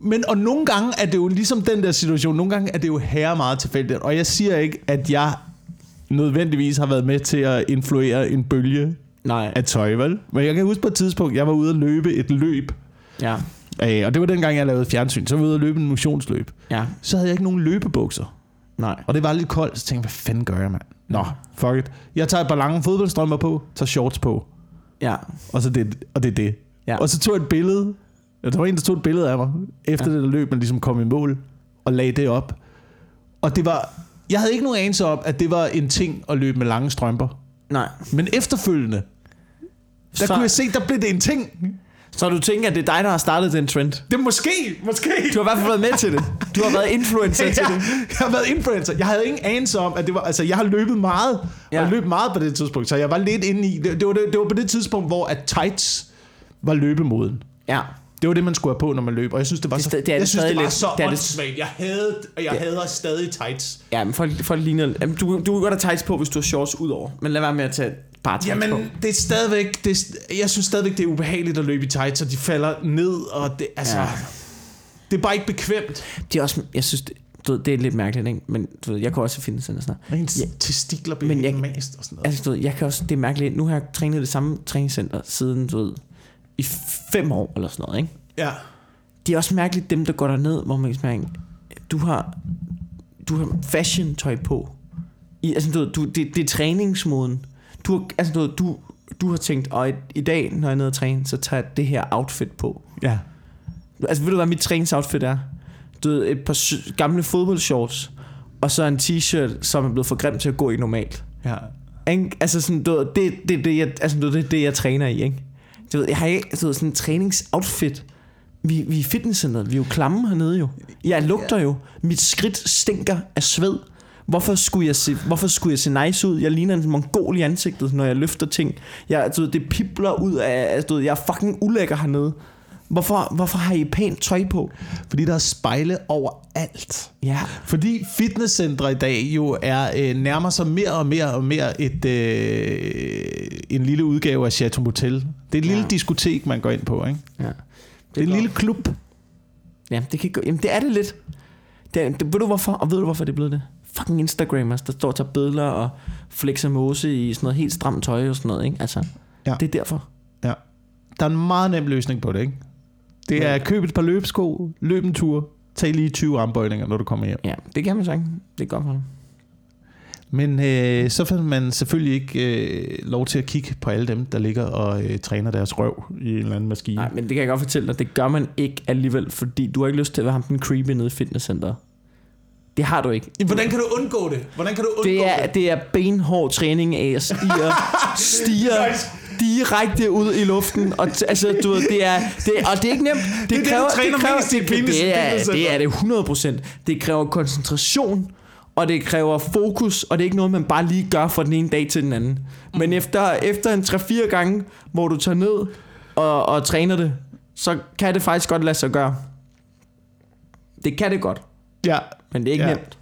Men og nogle gange er det jo ligesom den der situation, nogle gange er det jo herre meget tilfældigt. Og jeg siger ikke, at jeg nødvendigvis har været med til at influere en bølge Nej. af tøj, vel? Men jeg kan huske på et tidspunkt, jeg var ude at løbe et løb. Ja. Øh, og det var dengang, jeg lavede fjernsyn. Så var jeg ude at løbe en motionsløb. Ja. Så havde jeg ikke nogen løbebukser. Nej. Og det var lidt koldt, så tænkte jeg, hvad fanden gør jeg, mand? Nå, fuck it. Jeg tager et par lange fodboldstrømper på, tager shorts på, Ja. og, så det, og det er det. Ja. Og så tog jeg et billede. Der var en, der tog et billede af mig, efter ja. det der løb, man ligesom kom i mål, og lagde det op. Og det var... Jeg havde ikke nogen anelse om, at det var en ting at løbe med lange strømper. Nej. Men efterfølgende, der Så- kunne jeg se, der blev det en ting. Så du tænker, at det er dig, der har startet den trend? Det er måske, måske. Du har i hvert fald været med til det. Du har været influencer til jeg, det. jeg har været influencer. Jeg havde ingen anelse om, at det var... Altså, jeg har løbet meget. Ja. Ja. Jeg løb meget på det tidspunkt, så jeg var lidt inde i... Det, det, var, det, det var på det tidspunkt, hvor at tights var løbemoden. Ja. Det var det, man skulle have på, når man løb. Og jeg synes, det var Det så, sta- det er jeg det synes, det var lidt. så Det er det- åndssvagt. Jeg havde, og jeg hader stadig tights. Ja, men folk, folk ligner... Jamen, du, du kan godt have tights på, hvis du har shorts udover. Men lad være med at tage bare tights på. Jamen, det er stadigvæk... Det er, jeg synes stadigvæk, det er ubehageligt at løbe i tights, og de falder ned, og det, altså... Ja. Det er bare ikke bekvemt. Det er også... Jeg synes, det, du ved, det er lidt mærkeligt, ikke? Men du ved, jeg kan også finde sådan noget. Og ens Ja. testikler bliver Men jeg- mast og sådan noget. Altså, du ved, jeg kan også... Det er mærkeligt. Nu har jeg trænet det samme træningscenter siden, du ved, i fem år eller sådan noget, ikke? Ja. Det er også mærkeligt, dem der går derned, hvor man kan du har, du har fashion tøj på. I, altså, du, ved, du, det, det er træningsmåden. Du, har, altså, du, du, du har tænkt, og i, i dag, når jeg er nede og træne, så tager jeg det her outfit på. Ja. Altså, ved du, hvad mit træningsoutfit er? Du ved, et par gamle fodboldshorts, og så en t-shirt, som er blevet for grim til at gå i normalt. Ja. Ikke? Altså sådan, du ved, det, det, det, jeg, altså, du ved, det, det, jeg træner i, ikke? Du ved, jeg har ikke du ved, sådan en træningsoutfit. Vi, vi er i fitnesscenteret, vi er jo klamme hernede jo. Jeg lugter jo. Mit skridt stinker af sved. Hvorfor skulle, jeg se, hvorfor skulle jeg se nice ud? Jeg ligner en mongol i ansigtet, når jeg løfter ting. Jeg, du ved, det pipler ud af... Altså, du ved, jeg er fucking ulækker hernede. Hvorfor, hvorfor har I pænt tøj på? Fordi der er spejle overalt. Ja, Fordi fitnesscentre i dag jo er øh, nærmer sig mere og mere og mere et øh, en lille udgave af Chateau Motel. Det er et lille Ja. diskotek, man går ind på, ikke? ja. Det er en lille klub. Ja, det kan. Jamen, det er det lidt. Det, det, ved du hvorfor? Og ved du hvorfor det er blevet det? Fucking Instagrammers, der står og tager billeder og flexer mose i sådan noget helt stramt tøj og sådan noget, ikke? Altså, Ja. det er derfor. Ja. Der er en meget nem løsning på det, ikke? Det er Ja. køb et par løbesko, løb en tur, tag lige 20 armbøjninger, når du kommer hjem. Ja, det kan man sige. Det er godt for dig. Men øh, så får man selvfølgelig ikke øh, lov til at kigge på alle dem, der ligger og øh, træner deres røv i en eller anden maskine. Nej, men det kan jeg godt fortælle dig. Det gør man ikke alligevel, fordi du har ikke lyst til at være ham den creepy nede i fitnesscenteret. Det har du ikke. Hvordan kan du undgå det? Hvordan kan du undgå Det er, det er benhård træning af at stige, stige direkte ud i luften. Og t- altså, du ved, det er, det, og det er ikke nemt. Det, det, du kræver, træner det, kræver, det, fitness- det, er, det er det 100% Det kræver koncentration, og det kræver fokus, og det er ikke noget, man bare lige gør fra den ene dag til den anden. Men efter, efter en 3-4 gange, hvor du tager ned og, og træner det, så kan det faktisk godt lade sig gøre. Det kan det godt, Ja, men det er ikke Ja. ja. nemt.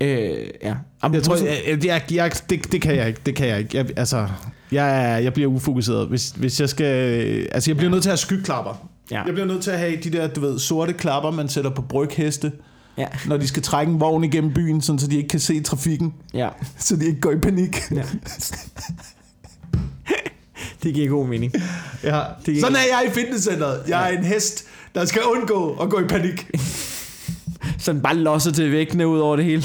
Øh, ja. jeg tror, jeg, jeg, jeg, det, det kan jeg ikke. Det kan jeg ikke. Jeg, altså, jeg, er- jeg bliver ufokuseret. Hvis, hvis jeg skal... Altså, jeg bliver nødt til at have skyklapper. Ja. Jeg bliver nødt til at have de der, du ved, sorte klapper, man sætter på brygheste, Ja. når de skal trække en vogn igennem byen, sådan, så de ikke kan se trafikken, ja. så de ikke går i panik. Ja. Det giver god mening. Ja. Det- Sådan er jeg i fitnesscenteret. Jeg er en hest, der skal undgå at gå i panik. Sådan bare losser til væggene ud over det hele.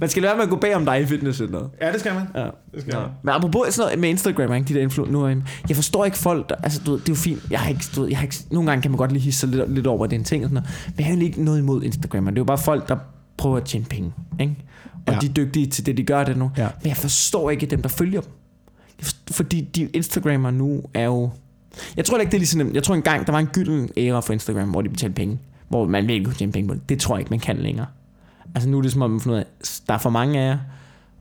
Man skal lade være med at gå bag om dig i fitnesscenteret. Ja, det skal man. Ja. Det skal Ja. man. Men apropos sådan noget med Instagram, ikke? de der nu, jeg forstår ikke folk, der, altså du ved, det er jo fint, jeg har ikke, du ved, jeg har ikke, nogle gange kan man godt lige hisse sig lidt, lidt over, at det er en ting og sådan noget, men jeg har ikke noget imod Instagram, det er jo bare folk, der prøver at tjene penge, ikke? Og Ja. de er dygtige til det, de gør det nu. Ja. Men jeg forstår ikke dem, der følger dem. Forstår, fordi de Instagrammer nu er jo... Jeg tror ikke, det er lige så nemt. Jeg tror engang, der var en gylden æra for Instagram, hvor de betalte penge. Hvor man virkelig kunne tjene penge på det. Det tror jeg ikke, man kan længere. Altså nu er det som om, man ud af, der er for mange af jer,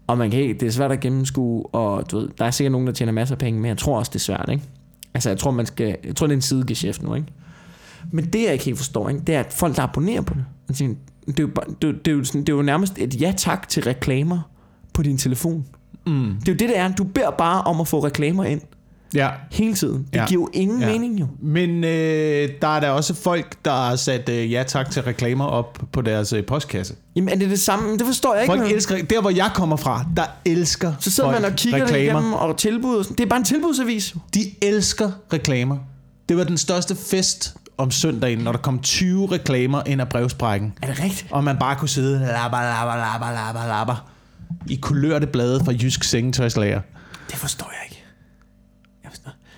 og man kan ikke, det er svært at gennemskue, og du ved, der er sikkert nogen, der tjener masser af penge, men jeg tror også, det er svært, ikke? Altså, jeg tror, man skal, jeg tror, det er en sidegeschæft nu, ikke? Men det, jeg ikke helt forstår, ikke? det er, at folk, der abonnerer på det, altså, det er jo, det, er jo- det, er jo sådan, det er jo nærmest et ja tak til reklamer på din telefon. Mm. Det er jo det, det er. Du beder bare om at få reklamer ind Ja. hele tiden. Det Ja. giver jo ingen Ja. mening, jo. Men øh, der er der også folk, der har sat øh, ja tak til reklamer op på deres øh, postkasse. Jamen, er det det samme? Det forstår jeg ikke. Folk elsker, der hvor jeg kommer fra, der elsker Så sidder folk man og kigger reklamer. igennem og tilbud. og sådan. Det er bare en tilbudsavis. De elsker reklamer. Det var den største fest om søndagen, når der kom 20 reklamer ind af brevsprækken. Er det rigtigt? Og man bare kunne sidde labber, labber, labber, labber, labber, i kulørte blade fra Jysk Sengetøjslager. Det forstår jeg ikke.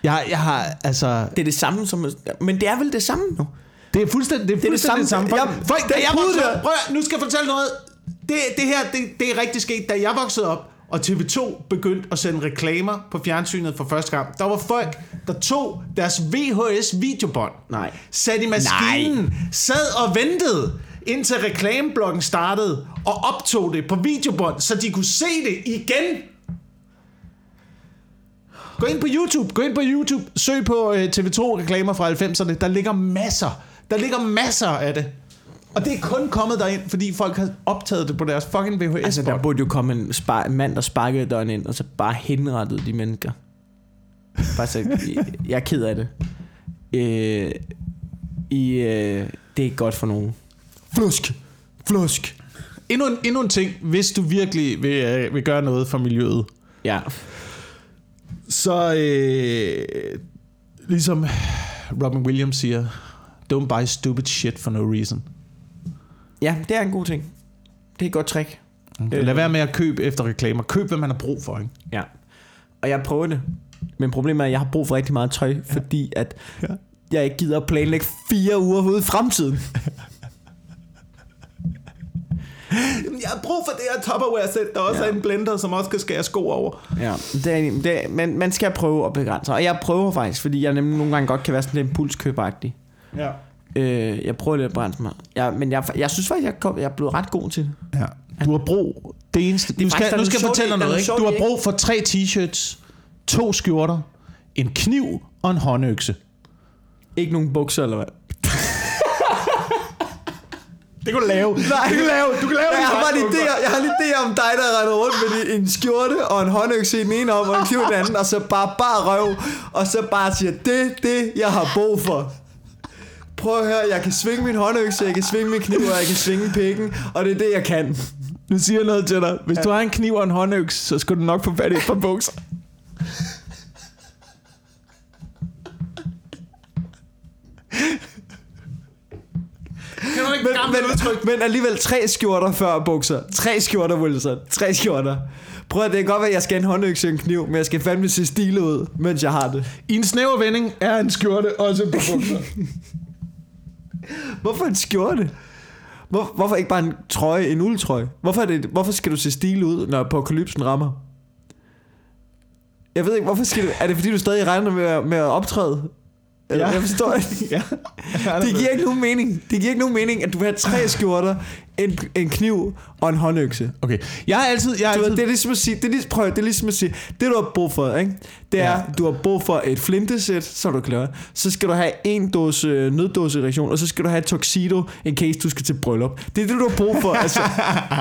Jeg. Jeg, jeg har, altså... Det er det samme som... Men det er vel det samme nu? Det er fuldstændig det, er det fuldstændig det samme. samme. Folk, Jeg- folk, da det jeg brud voksede op, prøv at, nu skal jeg fortælle noget. Det, det her, det, det er rigtig sket, da jeg voksede op, og TV2 begyndte at sende reklamer på fjernsynet for første gang. Der var folk, der tog deres VHS-videobånd, Nej. satte i maskinen, Nej. sad og ventede, indtil reklameblokken startede, og optog det på videobånd, så de kunne se det igen. Gå ind på YouTube, gå ind på YouTube, søg på øh, TV2-reklamer fra 90'erne. Der ligger masser, der ligger masser af det. Og det er kun kommet derind, fordi folk har optaget det på deres fucking VHS. Altså, der burde jo komme en, spar- en mand, der sparkede døren ind, og så bare henrettede de mennesker. Bare så, jeg er ked af det. Øh, i, øh, det er ikke godt for nogen. Flusk! Flusk! endnu, en, endnu en ting, hvis du virkelig vil, øh, vil gøre noget for miljøet, Ja. Så øh, ligesom Robin Williams siger, don't buy stupid shit for no reason. Ja, det er en god ting. Det er et godt trick. Øh. Lad være med at købe efter reklamer. Køb, hvad man har brug for. Ikke? Ja. Og jeg prøver det. Men problemet er, at jeg har brug for rigtig meget tøj, ja. fordi at Ja. jeg ikke gider at planlægge fire uger ude i fremtiden. Jeg har brug for det her Tupperware-sæt, der også Ja. er en blender, som også kan skære sko over. Ja, det er, det er, men man skal prøve at begrænse. Og jeg prøver faktisk, fordi jeg nemlig nogle gange godt kan være sådan lidt impulskøbagtig. Ja. Øh, jeg prøver lidt at begrænse mig. Jeg, men jeg, jeg synes faktisk, jeg, kom, jeg er blevet ret god til det. ja. Du har brug... Det eneste... Det nu skal, nu skal jeg fortælle dig noget. Ikke? Du har brug for tre t-shirts, to skjorter, en kniv og en håndøkse. Ikke nogen bukser eller hvad? Det kan du lave. Nej. Det kan du lave. Du kan lave Jeg har bare en idé, jeg har en idé om dig, der render rundt med en skjorte og en håndøkse i den ene om, og en kniv i den anden, og så bare bare røv, og så bare siger, det er det, jeg har brug for. Prøv at høre, jeg kan svinge min håndøkse, jeg kan svinge min kniv, og jeg kan svinge pikken, og det er det, jeg kan. Nu siger jeg noget til dig. Hvis ja. du har en kniv og en håndøks, så skal du nok få fat i et par bukser. Men, men, udtryk? men alligevel tre skjorter før bukser. Tre skjorter, Wilson. Tre skjorter. Prøv at det kan godt være, at jeg skal have en håndøkse og en kniv, men jeg skal fandme se stil ud, mens jeg har det. I en snæver vending er en skjorte også par bukser. Hvorfor en skjorte? Hvor, hvorfor ikke bare en trøje, en uldtrøje? Hvorfor, er det, hvorfor skal du se stil ud, når apokalypsen rammer? Jeg ved ikke, hvorfor skal du... Er det fordi, du stadig regner med, med at optræde? Eller, Ja. Jeg forstår ikke. ja. Det giver ikke nogen mening. Det giver ikke nogen mening, at du vil have tre skjorter, en, en kniv og en håndøkse. Okay. Jeg har altid... Jeg har Du ved, altid det er ligesom at sige, det er ligesom, prøv, det er ligesom at sige, det du har brug for, ikke? det er, Ja. du har brug for et flintesæt, så er du klar. Så skal du have en dåse øh, nøddåse reaktion, og så skal du have et tuxedo, in case du skal til bryllup. Det er det, du har brug for. altså.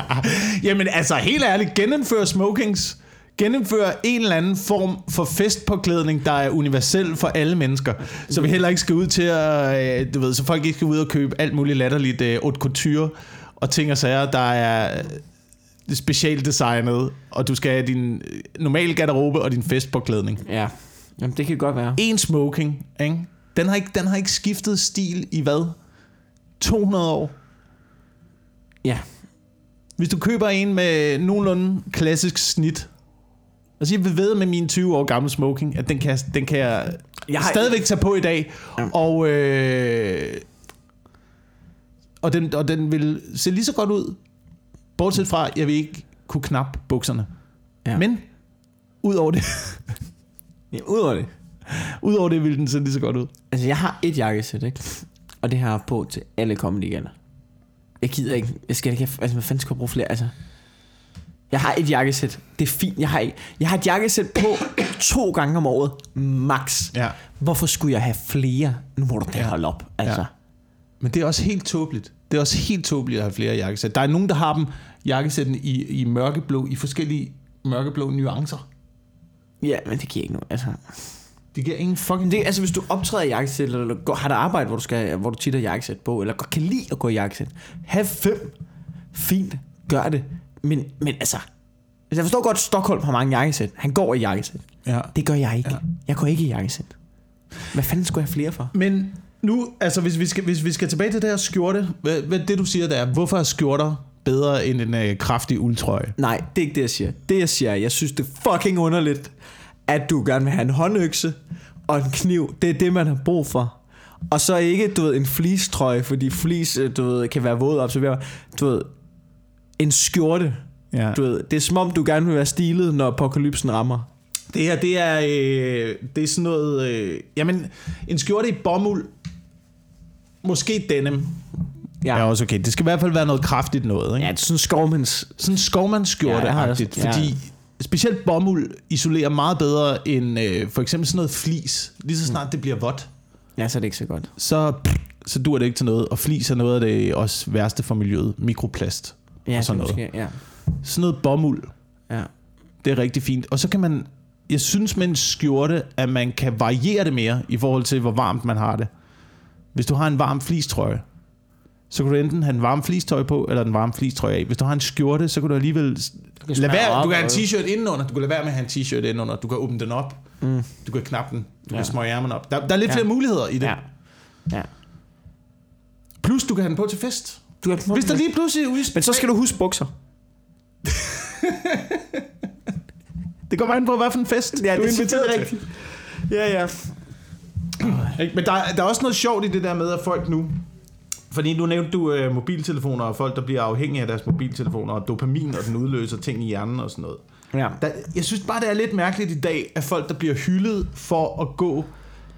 Jamen altså, helt ærligt, genindfør smokings. Genindfør en eller anden form for festpåklædning, der er universel for alle mennesker. Så vi heller ikke skal ud til at, øh, du ved, så folk ikke skal ud og købe alt muligt latterligt øh, haute couture og ting og sager, der er øh, specialdesignet, og du skal have din øh, normale garderobe og din festpåklædning. ja, Jamen, det kan godt være. En smoking, ikke? Den har ikke, den har ikke skiftet stil i hvad? 200 år? Ja. Hvis du køber en med nogenlunde klassisk snit, altså jeg vil ved med min 20 år gamle smoking, at den kan, den kan jeg, Jeg har- stadigvæk tage på i dag, Ja. og, øh, og, den, og den vil se lige så godt ud, bortset fra, at jeg vil ikke kunne knap bukserne. Ja. Men, ud over det, ja Udover det. ud over det vil den se lige så godt ud. Altså, jeg har et jakkesæt, ikke? Og det har jeg på til alle comedy igen. Jeg gider ikke. Jeg skal ikke altså, hvad fanden skal jeg bruge flere? Altså, jeg har et jakkesæt. Det er fint. Jeg har, ikke, jeg har et jakkesæt på to gange om året. Max. Ja. Hvorfor skulle jeg have flere? Nu må du da holde op. Altså. Ja. Men det er også helt tåbeligt. Det er også helt tåbeligt at have flere jakkesæt. Der er nogen, der har dem jakkesætten i, i mørkeblå, i forskellige mørkeblå nuancer. Ja, men det giver ikke noget. Altså, Det giver ingen fucking... det, altså hvis du optræder i jakkesæt, eller går, har der arbejde, hvor du, skal, hvor du tit har jakkesæt på, eller godt kan lide at gå i jakkesæt, have fem. Fint, gør det. Men, men altså, altså, jeg forstår godt, at Stockholm har mange jakkesæt. Han går i jakkesæt. Ja. Det gør jeg ikke. Ja. Jeg går ikke i jakkesæt. Hvad fanden skulle jeg have flere for? Men nu, altså hvis vi skal, hvis vi skal tilbage til det her skjorte, hvad, hvad det du siger der er, hvorfor er skjorter bedre end en øh, kraftig uldtrøje? Nej, det er ikke det, jeg siger. Det, jeg siger, er, jeg synes, det er fucking underligt, at du gerne vil have en håndøkse og en kniv. Det er det, man har brug for. Og så ikke, du ved, en fleecetrøje, fordi fleece, øh, du ved, kan være våd og observere. Du ved, en skjorte. Ja. Du ved, det er som om, du gerne vil være stilet, når apokalypsen rammer. Det her, det er, øh, det er sådan noget... Øh, jamen, en skjorte i bomuld. Måske denim. Ja. Ja. også okay. Det skal i hvert fald være noget kraftigt noget, ikke? Ja, det er sådan skovmands... Sådan skovmandsskjorte Ja, også- ja. fordi specielt bomuld isolerer meget bedre end øh, for eksempel sådan noget flis. Lige så snart det bliver vådt, Ja, så er det ikke så godt. så, så dur det ikke til noget. Og flis er noget af det også værste for miljøet. Mikroplast. Ja, Og sådan det er noget. Måske, ja. Sådan noget bomuld, ja. det er rigtig fint. Og så kan man, jeg synes med en skjorte, at man kan variere det mere i forhold til, hvor varmt man har det. Hvis du har en varm flistrøje, så kan du enten have en varm flistøj på, eller en varm flistrøje af. Hvis du har en skjorte, så kan du alligevel... Du kan lade være, op du kan have en t-shirt indenunder. Du kan lade være med at have en t-shirt indenunder. Du kan åbne den op. Mm. Du kan knappe den. Du Ja. kan smøge ærmerne op. Der, der er lidt Ja. flere muligheder i det. Ja. Ja. Plus, du kan have den på til fest. Du kan, Hvis der lige pludselig ud... Men så skal du huske bukser. Det kommer an på, hvad for en fest du er inviteret til. rigtigt. Ja, ja. Ikke? Men der, der er også noget sjovt i det der med, at folk nu... Fordi nu nævnte du øh, mobiltelefoner og folk, der bliver afhængige af deres mobiltelefoner, og dopamin, og den udløser ting i hjernen og sådan noget. Ja. Der, jeg synes bare, det er lidt mærkeligt i dag, at folk, der bliver hyldet for at gå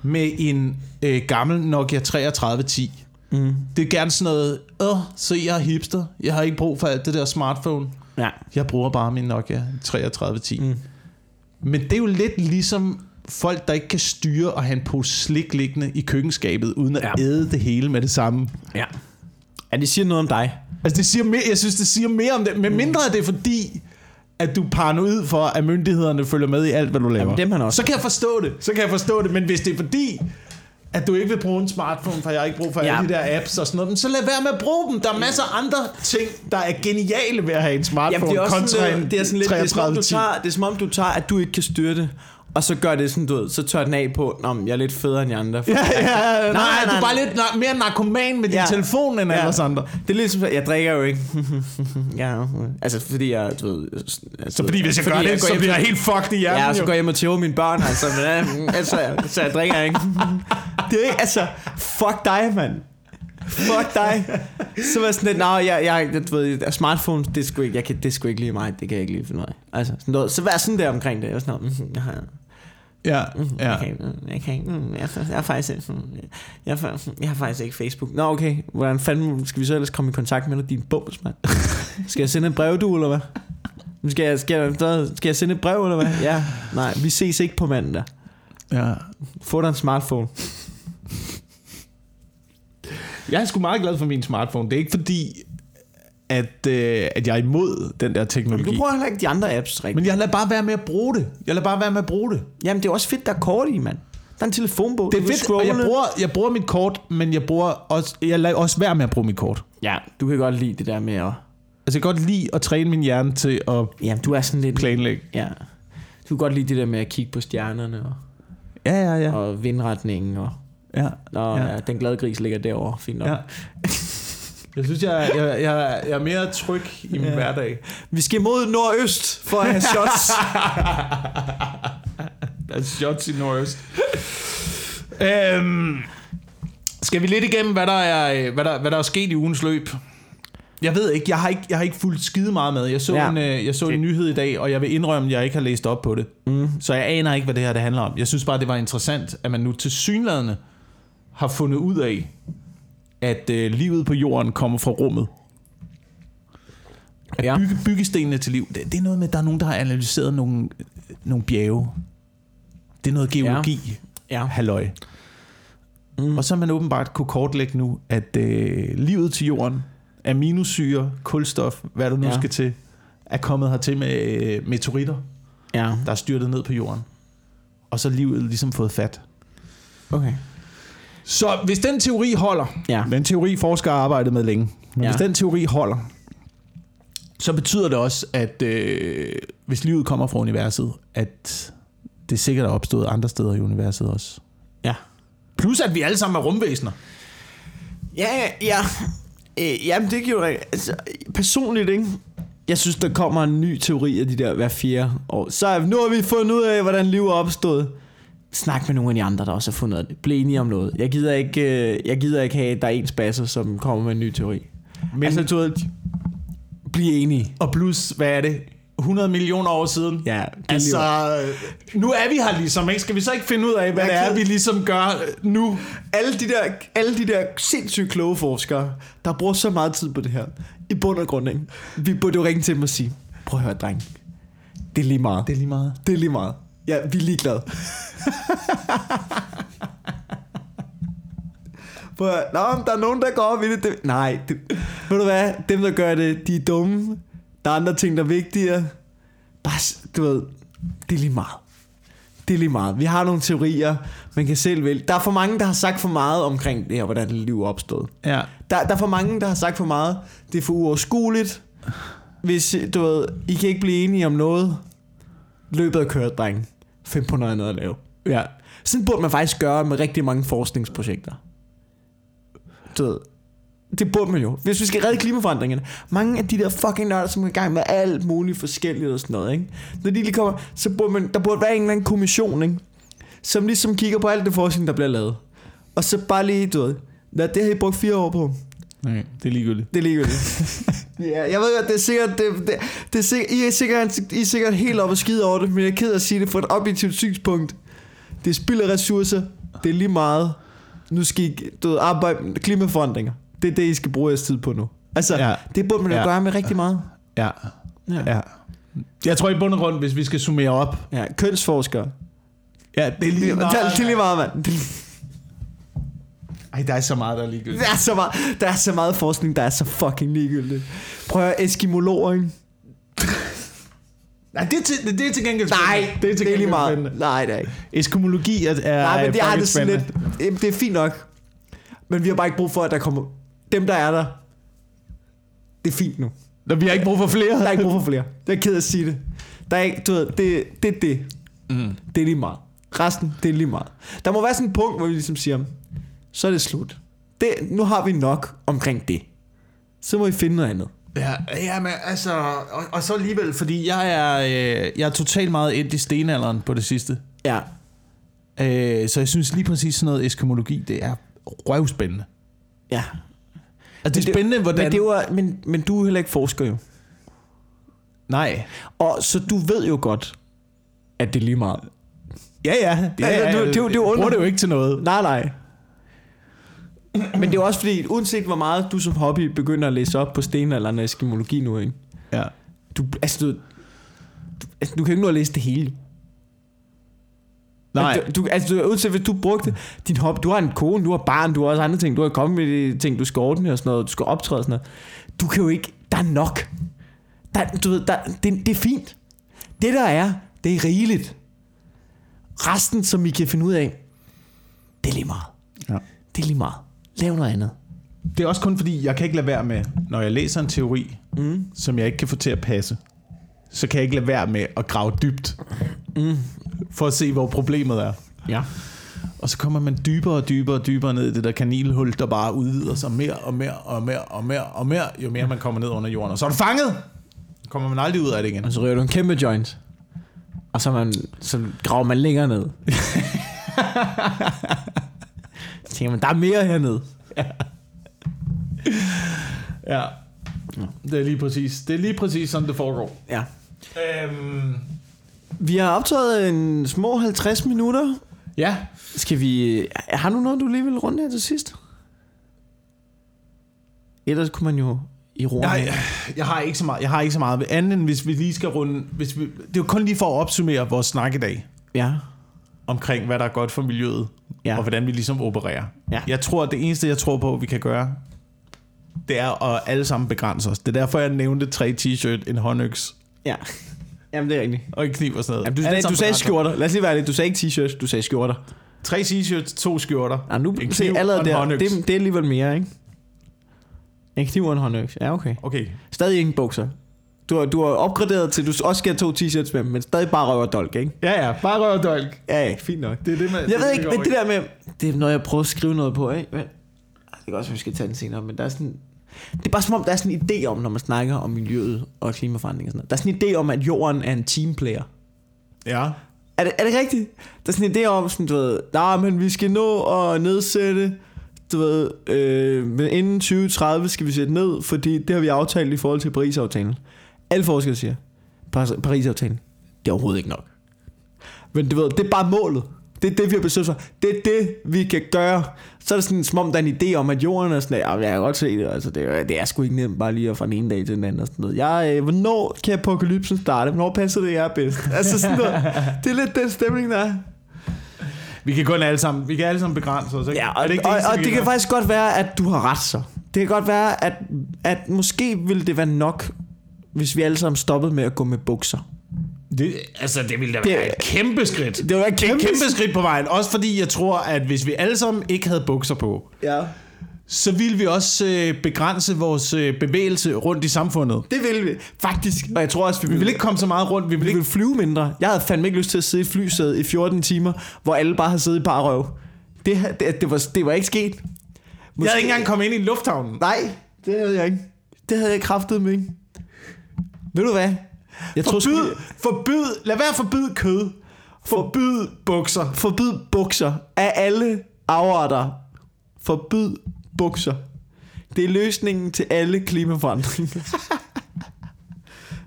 med en øh, gammel Nokia 3310. Mm. Det er gerne sådan noget, åh, så jeg er hipster. Jeg har ikke brug for alt det der smartphone. Ja. Jeg bruger bare min Nokia 3310. Mm. Men det er jo lidt ligesom folk, der ikke kan styre at have en pose slik liggende i køkkenskabet, uden at Ja. æde det hele med det samme. Ja. Ja, det siger noget om dig. Altså, det siger mere, jeg synes, det siger mere om det. Men mindre er det fordi, at du er paranoid for, at myndighederne følger med i alt, hvad du laver. Jamen, det er man også. Så kan jeg forstå det. Så kan jeg forstå det. Men hvis det er fordi, at du ikke vil bruge en smartphone, for jeg har ikke brug for Ja. alle de der apps og sådan noget, men så lad være med at bruge dem. Der er masser af andre ting, der er geniale ved at have en smartphone. Jamen, det er også kontra sådan, en lidt- det er sådan lidt, det er, som om, du 3310. tager, det er som om du tager, at du ikke kan styre det, og så gør det sådan, du ved, så tør den af på, Nå, jeg er lidt federe end de andre. Ja, ja, nej, nej, nej, du er bare lidt na- mere narkoman med din Ja. telefon end Ja. alle andre. Det er lidt som, jeg drikker jo ikke. ja, altså fordi jeg, du ved... Altså, Så fordi hvis jeg gør det, går så bliver jeg helt fucked i hjernen. Ja, og så går jeg hjem og tæver mine børn, altså, men, ja, altså, så jeg drikker ikke. Det er ikke, altså, fuck dig, mand. Fuck dig. Så var jeg sådan lidt, nej, jeg, jeg, du ved, smartphone, det er sgu ikke, jeg kan, det er sgu ikke lige mig, det kan jeg ikke lige finde af. Altså, sådan noget, så vær sådan der omkring det. Jeg var sådan, noget, mm, jeg har, Ja, mm, ja. jeg kan ikke, mm, jeg kan ikke, mm, jeg, jeg, har faktisk, ikke, mm, jeg, har- jeg har faktisk ikke Facebook. Nå, okay, hvordan fanden skal vi så ellers komme i kontakt med dig, din bums, mand? Skal jeg sende et brev, du, eller hvad? Skal jeg, skal, jeg, skal jeg sende et brev, eller hvad? Ja, nej, vi ses ikke på mandag. ja. Få dig en smartphone. Jeg er sgu meget glad for min smartphone. Det er ikke fordi, at, øh, at jeg er imod den der teknologi. Du bruger heller ikke de andre apps rigtigt. Men jeg lader bare være med at bruge det. Jeg lader bare være med at bruge det. Jamen, det er også fedt, der er kort i, mand. Der er en telefonbog. Det er fedt, og jeg bruger, jeg bruger mit kort, men jeg bruger også, jeg lader også være med at bruge mit kort. Ja, du kan godt lide det der med at... Altså, jeg kan godt lide at træne min hjerne til at Jamen, du er sådan lidt... planlægge. Ja. Du kan godt lide det der med at kigge på stjernerne og, Ja, ja, ja. og vindretningen og... ja. Nå, ja. ja. den glade gris ligger derovre. Fint nok. ja. Jeg synes, jeg, jeg, jeg, jeg er mere tryg i min Ja. hverdag. Vi skal mod nordøst for at have shots. Der er shots i nordøst. øhm, skal vi lidt igennem, hvad der, er, hvad, der, hvad der er sket i ugens løb? Jeg ved ikke, jeg har ikke, jeg har ikke fulgt skide meget med. Jeg så, Ja. ja. en, øh, jeg så en nyhed i dag, og jeg vil indrømme, at jeg ikke har læst op på det. Mm. Så jeg aner ikke, hvad det her det handler om. Jeg synes bare, det var interessant, at man nu til synlædende har fundet ud af, at øh, livet på jorden kommer fra rummet. At Ja. bygge, byggestenene til liv, det, det er noget med, at der er nogen, der har analyseret nogle, nogle bjerge. Det er noget geologi, Ja. ja. halløj. Mm. Og så har man åbenbart kunne kortlægge nu, at øh, livet til jorden, aminosyre, kulstof, hvad der nu Ja. skal til, er kommet hertil med øh, meteoritter, Ja, der er styrtet ned på jorden. Og så livet ligesom fået fat. okay. Så hvis den teori holder, Ja. den teori forskere har arbejdet med længe, men Ja. hvis den teori holder, så betyder det også, at øh, hvis livet kommer fra universet, at det sikkert er opstået andre steder i universet også. Ja. Plus at vi alle sammen er rumvæsener. Ja, ja. Øh, jamen, det giver altså, personligt, ikke? Jeg synes, der kommer en ny teori af de der hver fjerde år. Så nu har vi fundet ud af, hvordan liv er opstået. Snak med nogle af de andre, der også har fundet det. Bliv enige om noget. Jeg gider ikke, øh, jeg gider ikke have, at der er en spasser, som kommer med en ny teori. Men altså, altså, du ved, Bliv enige. Og plus, hvad er det? 100 millioner år siden? Ja, Altså, øh, nu er vi her ligesom, ikke? Skal vi så ikke finde ud af, hvad det er, vi ligesom gør øh, nu? alle de der, alle de der sindssygt kloge forskere, der bruger så meget tid på det her, i bund og grund, ikke? vi burde jo ringe til dem og sige, prøv at høre, dreng, det er lige meget. Det er lige meget. Det er lige meget. Ja, vi er ligeglade. Prøv at, Nå, men der er nogen, der går op i det. det nej, det, ved du hvad? Dem, der gør det, de er dumme. Der er andre ting, der er vigtigere. Bare, du ved, det er lige meget. Det er lige meget. Vi har nogle teorier, man kan selv vælge. Der er for mange, der har sagt for meget omkring det her, hvordan det liv er opstået. Ja. Der, der er for mange, der har sagt for meget. Det er for uoverskueligt. Hvis, du ved, I kan ikke blive enige om noget. Løbet er kørt, dreng. Find på noget at lave. Ja. Sådan burde man faktisk gøre med rigtig mange forskningsprojekter. Du ved, det burde man jo. Hvis vi skal redde klimaforandringerne. Mange af de der fucking nørder, som er i gang med alt muligt forskelligt og sådan noget, ikke? Når de lige kommer, så burde man, der burde være en eller anden kommission, ikke? Som ligesom kigger på alt det forskning, der bliver lavet. Og så bare lige, du ved, hvad det har I brugt fire år på. Nej, det er ligegyldigt. Det er ligegyldigt. ja, jeg ved godt, det er sikkert, det, det, det er sikkert, I, er sikkert, I er sikkert helt op og skide over det, men jeg er ked af at sige det fra et objektivt synspunkt. Det er spild af ressourcer. Det er lige meget. Nu skal I du ved, arbejde klimaforandringer. Det er det, I skal bruge jeres tid på nu. Altså, ja. Ja. det burde man jo Ja. gøre med rigtig meget. Ja. ja. Jeg tror i bund og grund, hvis vi skal summere op. Ja, kønsforskere. Ja, det er lige Det, meget. det er lige meget, mand. Ej, der er så meget, der er ligegyldigt. Der er, så meget, der er så meget forskning, der er så fucking ligegyldigt. Prøv at eskimologer, ikke? Nej, det er til, det er til gengæld Nej, spændende. det er, til det er lige meget. spændende. Nej, det er ikke. Eskimologi er, er Nej, men det, er det sådan lidt, det er fint nok. Men vi har bare ikke brug for, at der kommer... Dem, der er der, det er fint nu. Nå, vi har ikke brug for flere. Der er ikke brug for flere. Det er ked af at sige det. Der er ikke, du ved, det, det er det. Mm. Det er lige meget. Resten, det er lige meget. Der må være sådan et punkt, hvor vi ligesom siger, så er det slut. Det, nu har vi nok omkring det. Så må I finde noget andet. Ja, ja men altså, og, og så alligevel, fordi jeg er, øh, jeg er totalt meget endt i stenalderen på det sidste. Ja. Øh, så jeg synes lige præcis sådan noget eskimologi, det er røvspændende. Ja. Altså, det er spændende, hvordan... Men, det var, men, men du er heller ikke forsker jo. Nej. Og så du ved jo godt, at det er lige meget. Ja, ja. ja, Altså, ja, du- det er jo- det er jo bruger under- det jo ikke til noget. Nej, nej. Men det er jo også fordi, uanset hvor meget du som hobby begynder at læse op på stenalderen og eskimologi nu, ikke? Ja. Du, altså, du, du, altså, du kan ikke nå at læse det hele. Nej. Altså, du, altså, du, uanset hvis du brugte din hobby, du har en kone, du har barn, du har også andre ting, du har kommet med de ting, du skal ordne og sådan noget, du skal optræde og sådan noget. Du kan jo ikke, der er nok. Der, du ved, der, det, det er fint. Det der er, det er rigeligt. Resten, som I kan finde ud af, det er lige meget. Ja. Det er lige meget. Lav noget andet. Det er også kun fordi, jeg kan ikke lade være med, når jeg læser en teori, Mm. som jeg ikke kan få til at passe, så kan jeg ikke lade være med at grave dybt, Mm. for at se, hvor problemet er. Ja. Og så kommer man dybere og dybere og dybere ned i det der kanilhul, der bare udvider sig mere og mere og mere og mere og mere, jo mere man kommer ned under jorden. Og så er du fanget! Kommer man aldrig ud af det igen. Og så ryger du en kæmpe joint. Og så, man, så graver man længere ned. så tænker man, der er mere hernede. Ja. Det er lige præcis, det er lige præcis sådan, det foregår. Ja. Øhm, Vi har optaget en små 50 minutter. ja, Skal vi... Har du noget, du lige vil runde her til sidst? Ellers kunne man jo i ro. jeg, jeg, har ikke så meget, jeg har ikke så meget ved anden, end hvis vi lige skal runde... Hvis vi, det er jo kun lige for at opsummere vores snak i dag, Ja. omkring hvad der er godt for miljøet, Ja. og hvordan vi ligesom opererer. Ja. Jeg tror, at det eneste, jeg tror på, vi kan gøre, det er at alle sammen begrænse os. Det er derfor, jeg nævnte tre t-shirt, en håndøks Ja. Jamen, det er rigtigt. og en kniv og sådan noget. Jamen, du, Alle du, sagde skjorter. Lad os lige være det. Du sagde ikke t-shirts, du sagde skjorter. Tre t-shirts, to skjorter. Ja, nu en se allerede der. håndøks. Det, det er alligevel mere, ikke? En kniv og en håndøks. Ja, okay. Okay. Stadig ingen bukser. Du har, du har opgraderet til, at du også skal have to t-shirts med, men stadig bare røv og dolk, ikke? Ja, ja. Bare og dolk. Ja, ja, fint nok. Det er det, man, Jeg ved ikke, men det der med... Det er noget, jeg prøver at skrive noget på, ikke? Men, det kan også, være, vi skal tage den senere, men der er sådan... Det er bare som om, der er sådan en idé om, når man snakker om miljøet og klimaforandring og sådan noget. Der er sådan en idé om, at jorden er en teamplayer. Ja. Er det, er det rigtigt? Der er sådan en idé om, sådan, du ved, nej, men vi skal nå at nedsætte du ved, øh, men inden 2030 skal vi sætte ned, fordi det har vi aftalt i forhold til Paris-aftalen. Alle forskere siger, Paris- Paris-aftalen, det er overhovedet ikke nok. Men du ved, det er bare målet. Det er det, vi har besluttet for. Det er det, vi kan gøre. Så er det sådan, som om der er en idé om, at jorden er sådan, ja, jeg kan godt se det. Altså, det, er, det er sgu ikke nemt bare lige at fra den ene dag til den anden. Og sådan noget. Jeg, øh, hvornår kan apokalypsen starte? Hvornår passer det jer bedst? Altså sådan noget. Det er lidt den stemning, der er. Vi kan kun alle sammen, vi kan alle sammen begrænse os. Ikke? Ja, Er og, det, ikke og, eneste, og vi det kan gøre? faktisk godt være, at du har ret så. Det kan godt være, at, at måske ville det være nok, hvis vi alle sammen stoppede med at gå med bukser. Det, altså, det ville da Det- være et kæmpe skridt. Det var et Det er et kæmpe, kæmpe skridt på vejen. Også fordi jeg tror, at hvis vi alle sammen ikke havde bukser på, Ja. så ville vi også øh, begrænse vores øh, bevægelse rundt i samfundet. Det ville vi. Faktisk. Og jeg tror også, vi Vi ville, vil ikke komme så meget rundt. Vi vil vi ikke... ville flyve mindre. Jeg havde fandme ikke lyst til at sidde i et flysæde i 14 timer, hvor alle bare havde siddet i bare røv. Det, det, det, var, det var ikke sket. Jeg havde ikke engang kommet ind i lufthavnen. Nej, det havde jeg ikke. Det havde jeg kraftet med. Ved du hvad? Jeg tror Forbyd, sgu, forbyd, lad være forbyde kød. Forbyd bukser. Forbyd bukser af alle afarter. Forbyd bukser. Det er løsningen til alle klimaforandringer.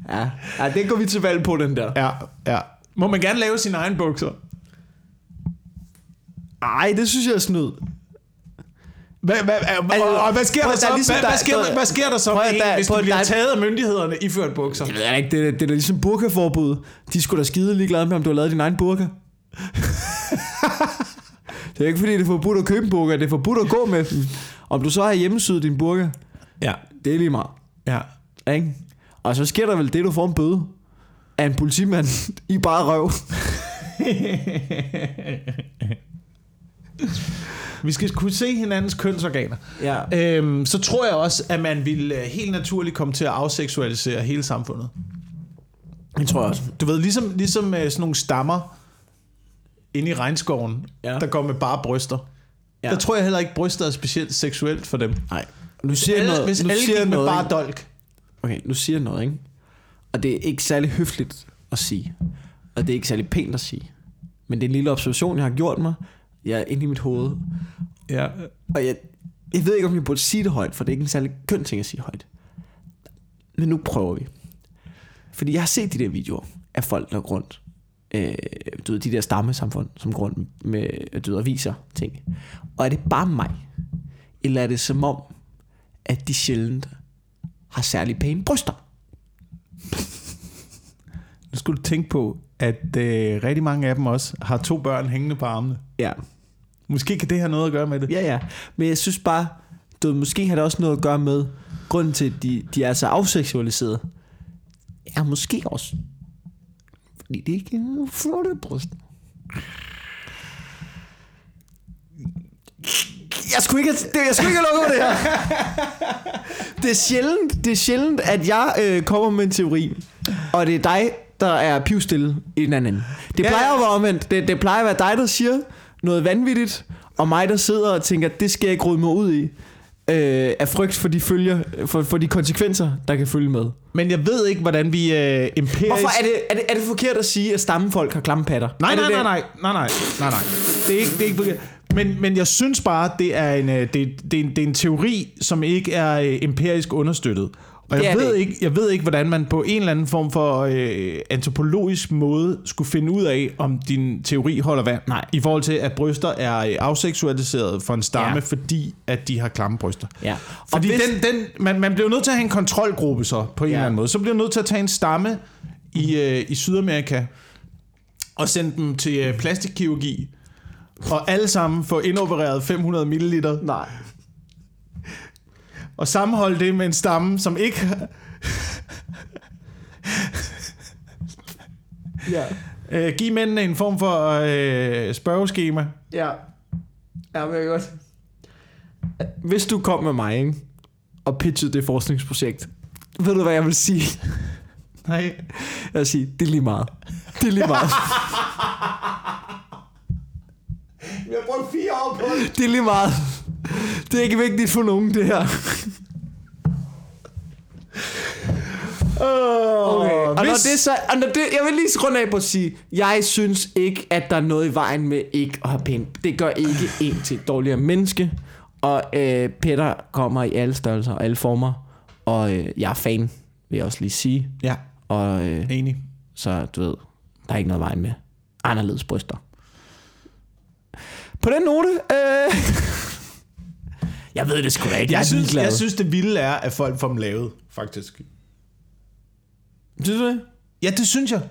ja. ja, det går vi til valg på, den der. Ja, ja. Må man gerne lave sine egne bukser? Ej, det synes jeg er snyd. Hvad, hvad, altså, og, og hvad sker der så? ligesom- hvad, sker, der- hvad sker der så, med en, hvis du bliver der- taget af myndighederne iført bukser? Det er ikke, det, er- det er ligesom burkaforbud. De skulle da skide ligeglade med, om du har lavet din egen burka. det er ikke fordi, det er forbudt at købe en burka. Det er forbudt at gå med dem. Om du så har hjemmesyet din burka, Ja. det er lige meget. ja. Ikke? Og så sker der vel det, du får en bøde af en politimand i bare røv. Vi skal kunne se hinandens kønsorganer. Ja. Øhm, så tror jeg også, at man vil øh, helt naturligt komme til at afseksualisere hele samfundet. Det tror jeg også. Du ved, ligesom, ligesom øh, sådan nogle stammer inde i regnskoven, Ja. der går med bare bryster. Ja. Der tror jeg heller ikke, bryster er specielt seksuelt for dem. Nej. Nu siger Alle, noget. hvis nu alle siger gik med noget, bare ikke? dolk. Okay, nu siger jeg noget, ikke? Og det er ikke særlig høfligt at sige. Og det er ikke særlig pænt at sige. Men det er en lille observation, jeg har gjort mig. Jeg er inde i mit hoved. Ja. Og jeg, jeg ved ikke, om jeg burde sige det højt, for det er ikke en særlig køn ting at sige højt. Men nu prøver vi. Fordi jeg har set de der videoer af folk, der går rundt. Øh, du ved, de der stammesamfund, som går rundt med du ved, og viser ting. Og er det bare mig? Eller er det som om, at de sjældent har særlig pæne bryster? Nu skulle du tænke på, at øh, rigtig mange af dem også har to børn hængende på armene. Ja. Måske kan det have noget at gøre med det. Ja, ja. Men jeg synes bare, du ved, måske har det også noget at gøre med, grunden til, at de, de er så afseksualiseret, er måske også, fordi det ikke er en flotte bryst. Jeg skulle ikke det, jeg skulle ikke have lukket det her. Det er sjældent, det er sjældent at jeg øh, kommer med en teori, og det er dig, der er pivstille i den anden. Det Ja, plejer ja. at være omvendt. Det, det plejer at være dig, der siger noget vanvittigt, og mig, der sidder og tænker, det skal jeg ikke rode mig ud i, øh, af frygt for de, følger, for, for de konsekvenser, der kan følge med. Men jeg ved ikke, hvordan vi øh, empirisk... Hvorfor er det, er, det, er det forkert at sige, at stammefolk har klamme patter? Nej, nej, nej, nej, nej, nej, nej, nej. Det er ikke, det er ikke forkert. men, men jeg synes bare, det er en, øh, det, det, er en, det er en teori, som ikke er øh, empirisk understøttet. Og jeg ved, det ikke, jeg ved ikke, hvordan man på en eller anden form for øh, antropologisk måde skulle finde ud af, om din teori holder vand. Nej. I forhold til, at bryster er øh, afseksualiseret for en stamme, Ja. fordi at de har klamme bryster. Ja. Og Fordi hvis- den, den, man, man bliver nødt til at have en kontrolgruppe så, på en Ja. eller anden måde. Så bliver man nødt til at tage en stamme i, øh, i Sydamerika og sende dem til øh, plastikkirurgi. Og alle sammen få indopereret 500 ml. Nej. Og sammenholde det med en stamme, som ikke... Ja. Øh, give mændene en form for øh, spørgeskema. Ja. Ja, men jeg godt. Hvis du kom med mig, ikke? og pitchede det forskningsprojekt, ved du, hvad jeg vil sige? Nej. Jeg vil sige, det er lige meget. Det er lige meget. Vi har brugt fire år på det. Det er lige meget. Det er ikke vigtigt for nogen, det her. Okay. Og når det så, og når det, jeg vil lige runde af på at sige, jeg synes ikke, at der er noget i vejen med ikke at have penge. Det gør ikke en til et dårligere menneske. Og øh, Peter kommer i alle størrelser og alle former. Og øh, jeg er fan, vil jeg også lige sige. Ja, Og øh, enig. så du ved, der er ikke noget vej med anderledes bryster. På den note, øh, jeg ved det sgu da ikke. Jeg, Jeg synes, ligeglad. jeg synes, det vilde er, at folk får dem lavet, faktisk. synes du det? Ja, det synes jeg.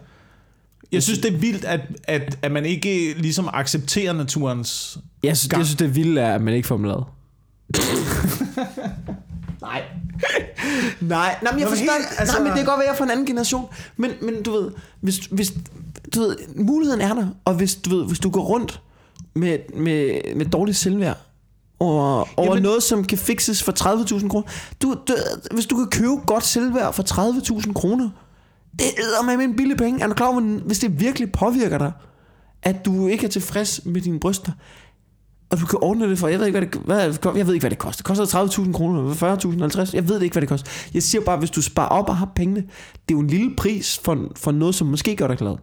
Jeg synes, det er vildt, at, at, at man ikke ligesom accepterer naturens... Jeg synes, Gang. jeg synes det vilde er, at man ikke får dem lavet. Nej. Nej, nej, men jeg Nå, forstår, helt- altså... altså- nej, men det kan godt være, jeg er fra en anden generation. Men, men du ved, hvis, hvis, du ved, muligheden er der, og hvis du, ved, hvis du går rundt med, med, med dårligt selvværd, over, over Jamen- noget, som kan fixes for 30.000 kroner. Du, du, hvis du kan købe godt selvværd for 30.000 kroner, det er med en billig penge. Er du klar over, hvis det virkelig påvirker dig, at du ikke er tilfreds med dine bryster, og du kan ordne det for, jeg ved ikke, hvad det, hvad, jeg ved ikke, hvad det koster. Det koster 30.000 kroner, 40.000, 50, jeg ved det ikke, hvad det koster. Jeg siger bare, hvis du sparer op og har pengene, det er jo en lille pris for, for noget, som måske gør dig glad.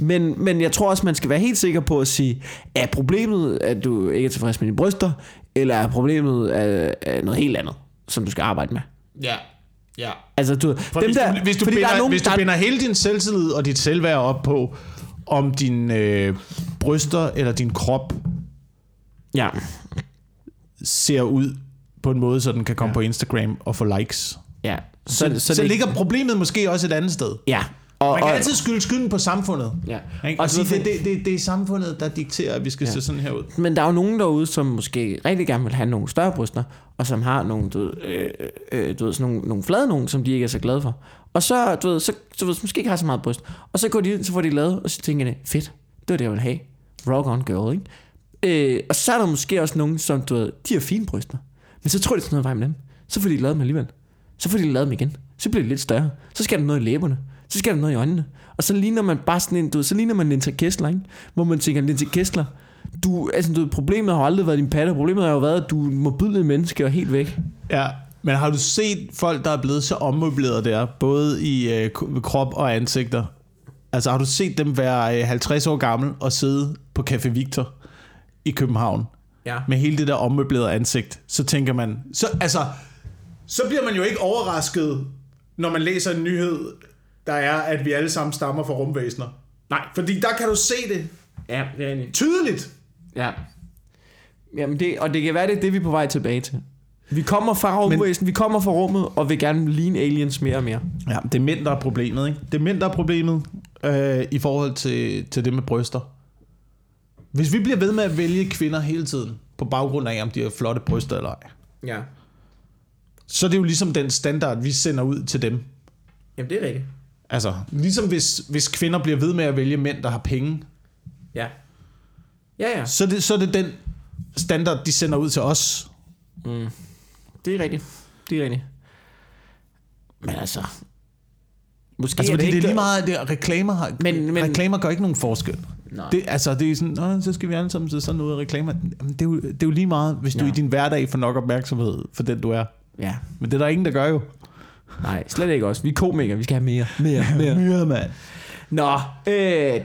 Men, men jeg tror også, man skal være helt sikker på at sige, er problemet, at du ikke er tilfreds med dine bryster, eller er problemet af, af noget helt andet, som du skal arbejde med? Ja, ja. Altså, du, For hvis, du, hvis, du, binder, der er nogen, hvis du der, binder hele din selvtillid og dit selvværd op på, om dine øh, bryster eller din krop Ja, ser ud på en måde, så den kan komme ja. på Instagram og få likes. ja. Så, så, så, så det- ligger problemet måske også et andet sted. Ja. Og, Man kan og, altid skylde skylden på samfundet. ja. Ikke? Og Og så sige, det, det, det, det er samfundet, der dikterer, at vi skal Ja. se sådan her ud. Men der er jo nogen derude, som måske rigtig gerne vil have nogle større bryster, og som har nogle, du ved, øh, øh, du ved, sådan nogle, nogle flade nogen, som de ikke er så glade for. Og så, du ved, så, så ved, måske ikke har så meget bryst. Og så går de ind, så får de lavet, og så tænker de, fedt, det var det, jeg ville have. Rock on girl, ikke? Øh, og så er der måske også nogen, som, du ved, de har fine bryster. Men så tror de sådan noget vej med dem. Så får de lavet dem alligevel. Så får de lavet dem igen. Så bliver de lidt større. Så skal der noget i læberne. Så skal der noget i øjnene. Og så ligner man bare sådan en, du ved, så ligner man Linda Kessler, ikke? Hvor man tænker, Linda Kessler, du, altså, du, ved, problemet har jo aldrig været din patte. Problemet har jo været, at du er modbydelig menneske og helt væk. Ja, men har du set folk, der er blevet så ommøbleret der, både i øh, krop og ansigter? Altså har du set dem være øh, 50 år gammel og sidde på Café Victor i København Ja. med hele det der ommøblerede ansigt? Så tænker man, så, altså, så bliver man jo ikke overrasket, når man læser en nyhed, der er, at vi alle sammen stammer fra rumvæsener. Nej, fordi der kan du se det Ja, det er enig. tydeligt. Ja. Jamen det, og det kan være, det er det, vi er på vej tilbage til. Vi kommer fra rumvæsen, vi kommer fra rummet, og vil gerne ligne aliens mere og mere. Ja, det er er problemet, ikke? Det er er problemet øh, i forhold til, til det med bryster. Hvis vi bliver ved med at vælge kvinder hele tiden, på baggrund af, om de har flotte bryster eller ej, Ja. så er det jo ligesom den standard, vi sender ud til dem. Jamen det er rigtigt. Altså, ligesom hvis, hvis kvinder bliver ved med at vælge mænd, der har penge, Ja. Ja, ja. så er det, så er det den standard, de sender ud til os. Mm. Det er rigtigt. Det er rigtigt. Men altså... Måske Altså, er fordi det er lige meget, det, reklamer, har, Men- men, men- men, reklamer gør ikke nogen forskel. Nej. Det, altså, det er sådan, Nå, så skal vi alle sammen se sådan noget reklamer. Jamen, det, er jo, det er jo lige meget, hvis du Ja. i din hverdag får nok opmærksomhed for den, du er. Ja. Men det er der ingen, der gør jo. Nej, slet ikke også. Vi er komikere. Vi skal have mere. Mere, mere. Myre, mand. Nå, øh,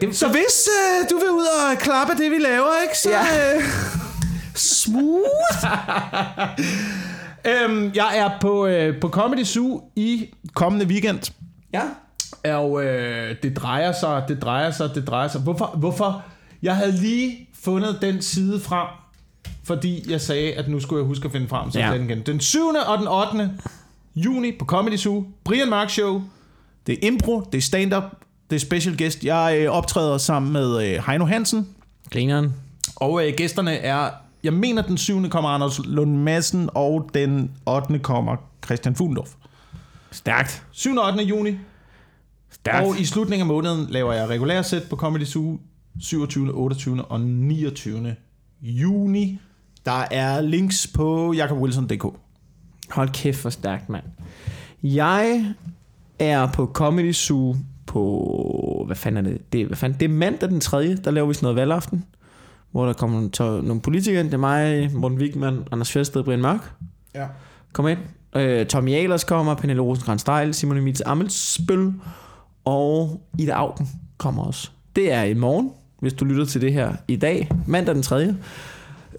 det, Så hvis øh, du vil ud og klappe det, vi laver, ikke? Så, Ja. øh, smooth. øhm, jeg er på, øh, på Comedy Zoo i kommende weekend. Ja. Og øh, det drejer sig, det drejer sig, det drejer sig. Hvorfor? Hvorfor? Jeg havde lige fundet den side frem, fordi jeg sagde, at nu skulle jeg huske at finde frem Ja. ja. den igen. Den 7. og den 8. juni på Comedy Zoo. Brian Mark Show. Det er impro, det er stand-up, det er special guest. Jeg øh, optræder sammen med øh, Heino Hansen. Grineren. Og øh, gæsterne er, jeg mener den 7. kommer Anders Lund Madsen, og den 8. kommer Christian Fuglendorf. Stærkt. 7. og 8. juni. Stærkt. Og i slutningen af måneden laver jeg regulær sæt på Comedy Zoo 27., 28. og 29. juni. Der er links på jakobwilson.dk. Hold kæft for stærkt, mand. Jeg er på Comedy Zoo på... Hvad fanden er det? Det, hvad fanden? det er mandag den 3. Der laver vi sådan noget valgaften. Hvor der kommer nogle, nogle politikere ind. Det er mig, Morten Wigman, Anders Fjelsted og Brian Mørk. Ja. Kom ind. Øh, Tommy Ahlers kommer, Pernille rosenkrantz Steil, Simon Emils Amelsbøl og Ida Augen kommer også. Det er i morgen, hvis du lytter til det her i dag, mandag den 3.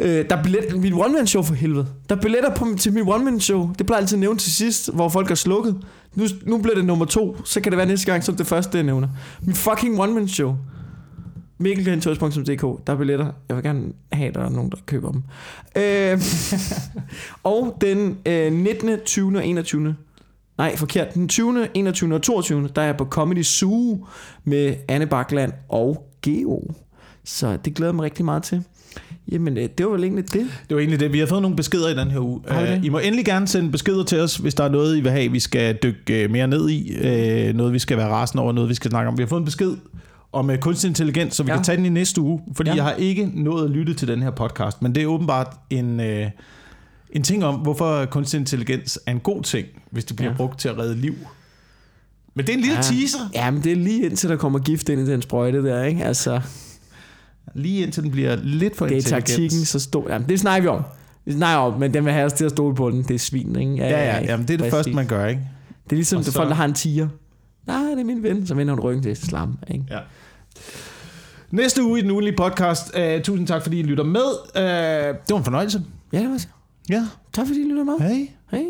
Øh, der er billet, mit one-man-show for helvede. Der er billetter på, til mit one-man-show. Det plejer jeg altid at nævne til sidst, hvor folk er slukket. Nu, nu bliver det nummer to, så kan det være næste gang, så det første, det jeg nævner. Mit fucking one-man-show. mikkelkentoys.dk Der er billetter. Jeg vil gerne have, at der er nogen, der køber dem. Øh, og den øh, 19., 20. og 21. Nej, forkert. Den 20., 21. og 22. Der er jeg på Comedy Zoo med Anne Bakland og Geo. Så det glæder jeg mig rigtig meget til. Jamen, øh, det var vel egentlig det. Det var egentlig det. Vi har fået nogle beskeder i den her uge. Det? Øh, I må endelig gerne sende beskeder til os, hvis der er noget, I vil have, vi skal dykke øh, mere ned i. Noget, vi skal være rasende over, noget, vi skal snakke om. Vi har fået en besked om kunstig intelligens, så vi Ja. kan tage den i næste uge. Fordi Ja. jeg har ikke nået at lytte til den her podcast, men det er åbenbart en, en ting om, hvorfor kunstig intelligens er en god ting, hvis det bliver Ja. brugt til at redde liv. Men det er en lille Ja. teaser, Ja, men det er lige indtil der kommer gift ind i den sprøjte der, ikke? Altså, lige indtil den bliver lidt for det er taktikken, så stor. Jamen, det snakker vi om. Det snakker vi om, men den vil have os til at stole på den. Det er svin, ikke? Ja, ja, jamen, det er det første, man gør, ikke? Det er ligesom det så- folk, der har en tiger. Nej, det er min ven. Så vender hun ryggen til slam, ikke? Ja. Næste uge i den ugenlige podcast. Uh, tusind tak, fordi I lytter med. Uh, det var en fornøjelse. Ja, det var så. Ja, Tak fordi I lytter med. hej. Hej.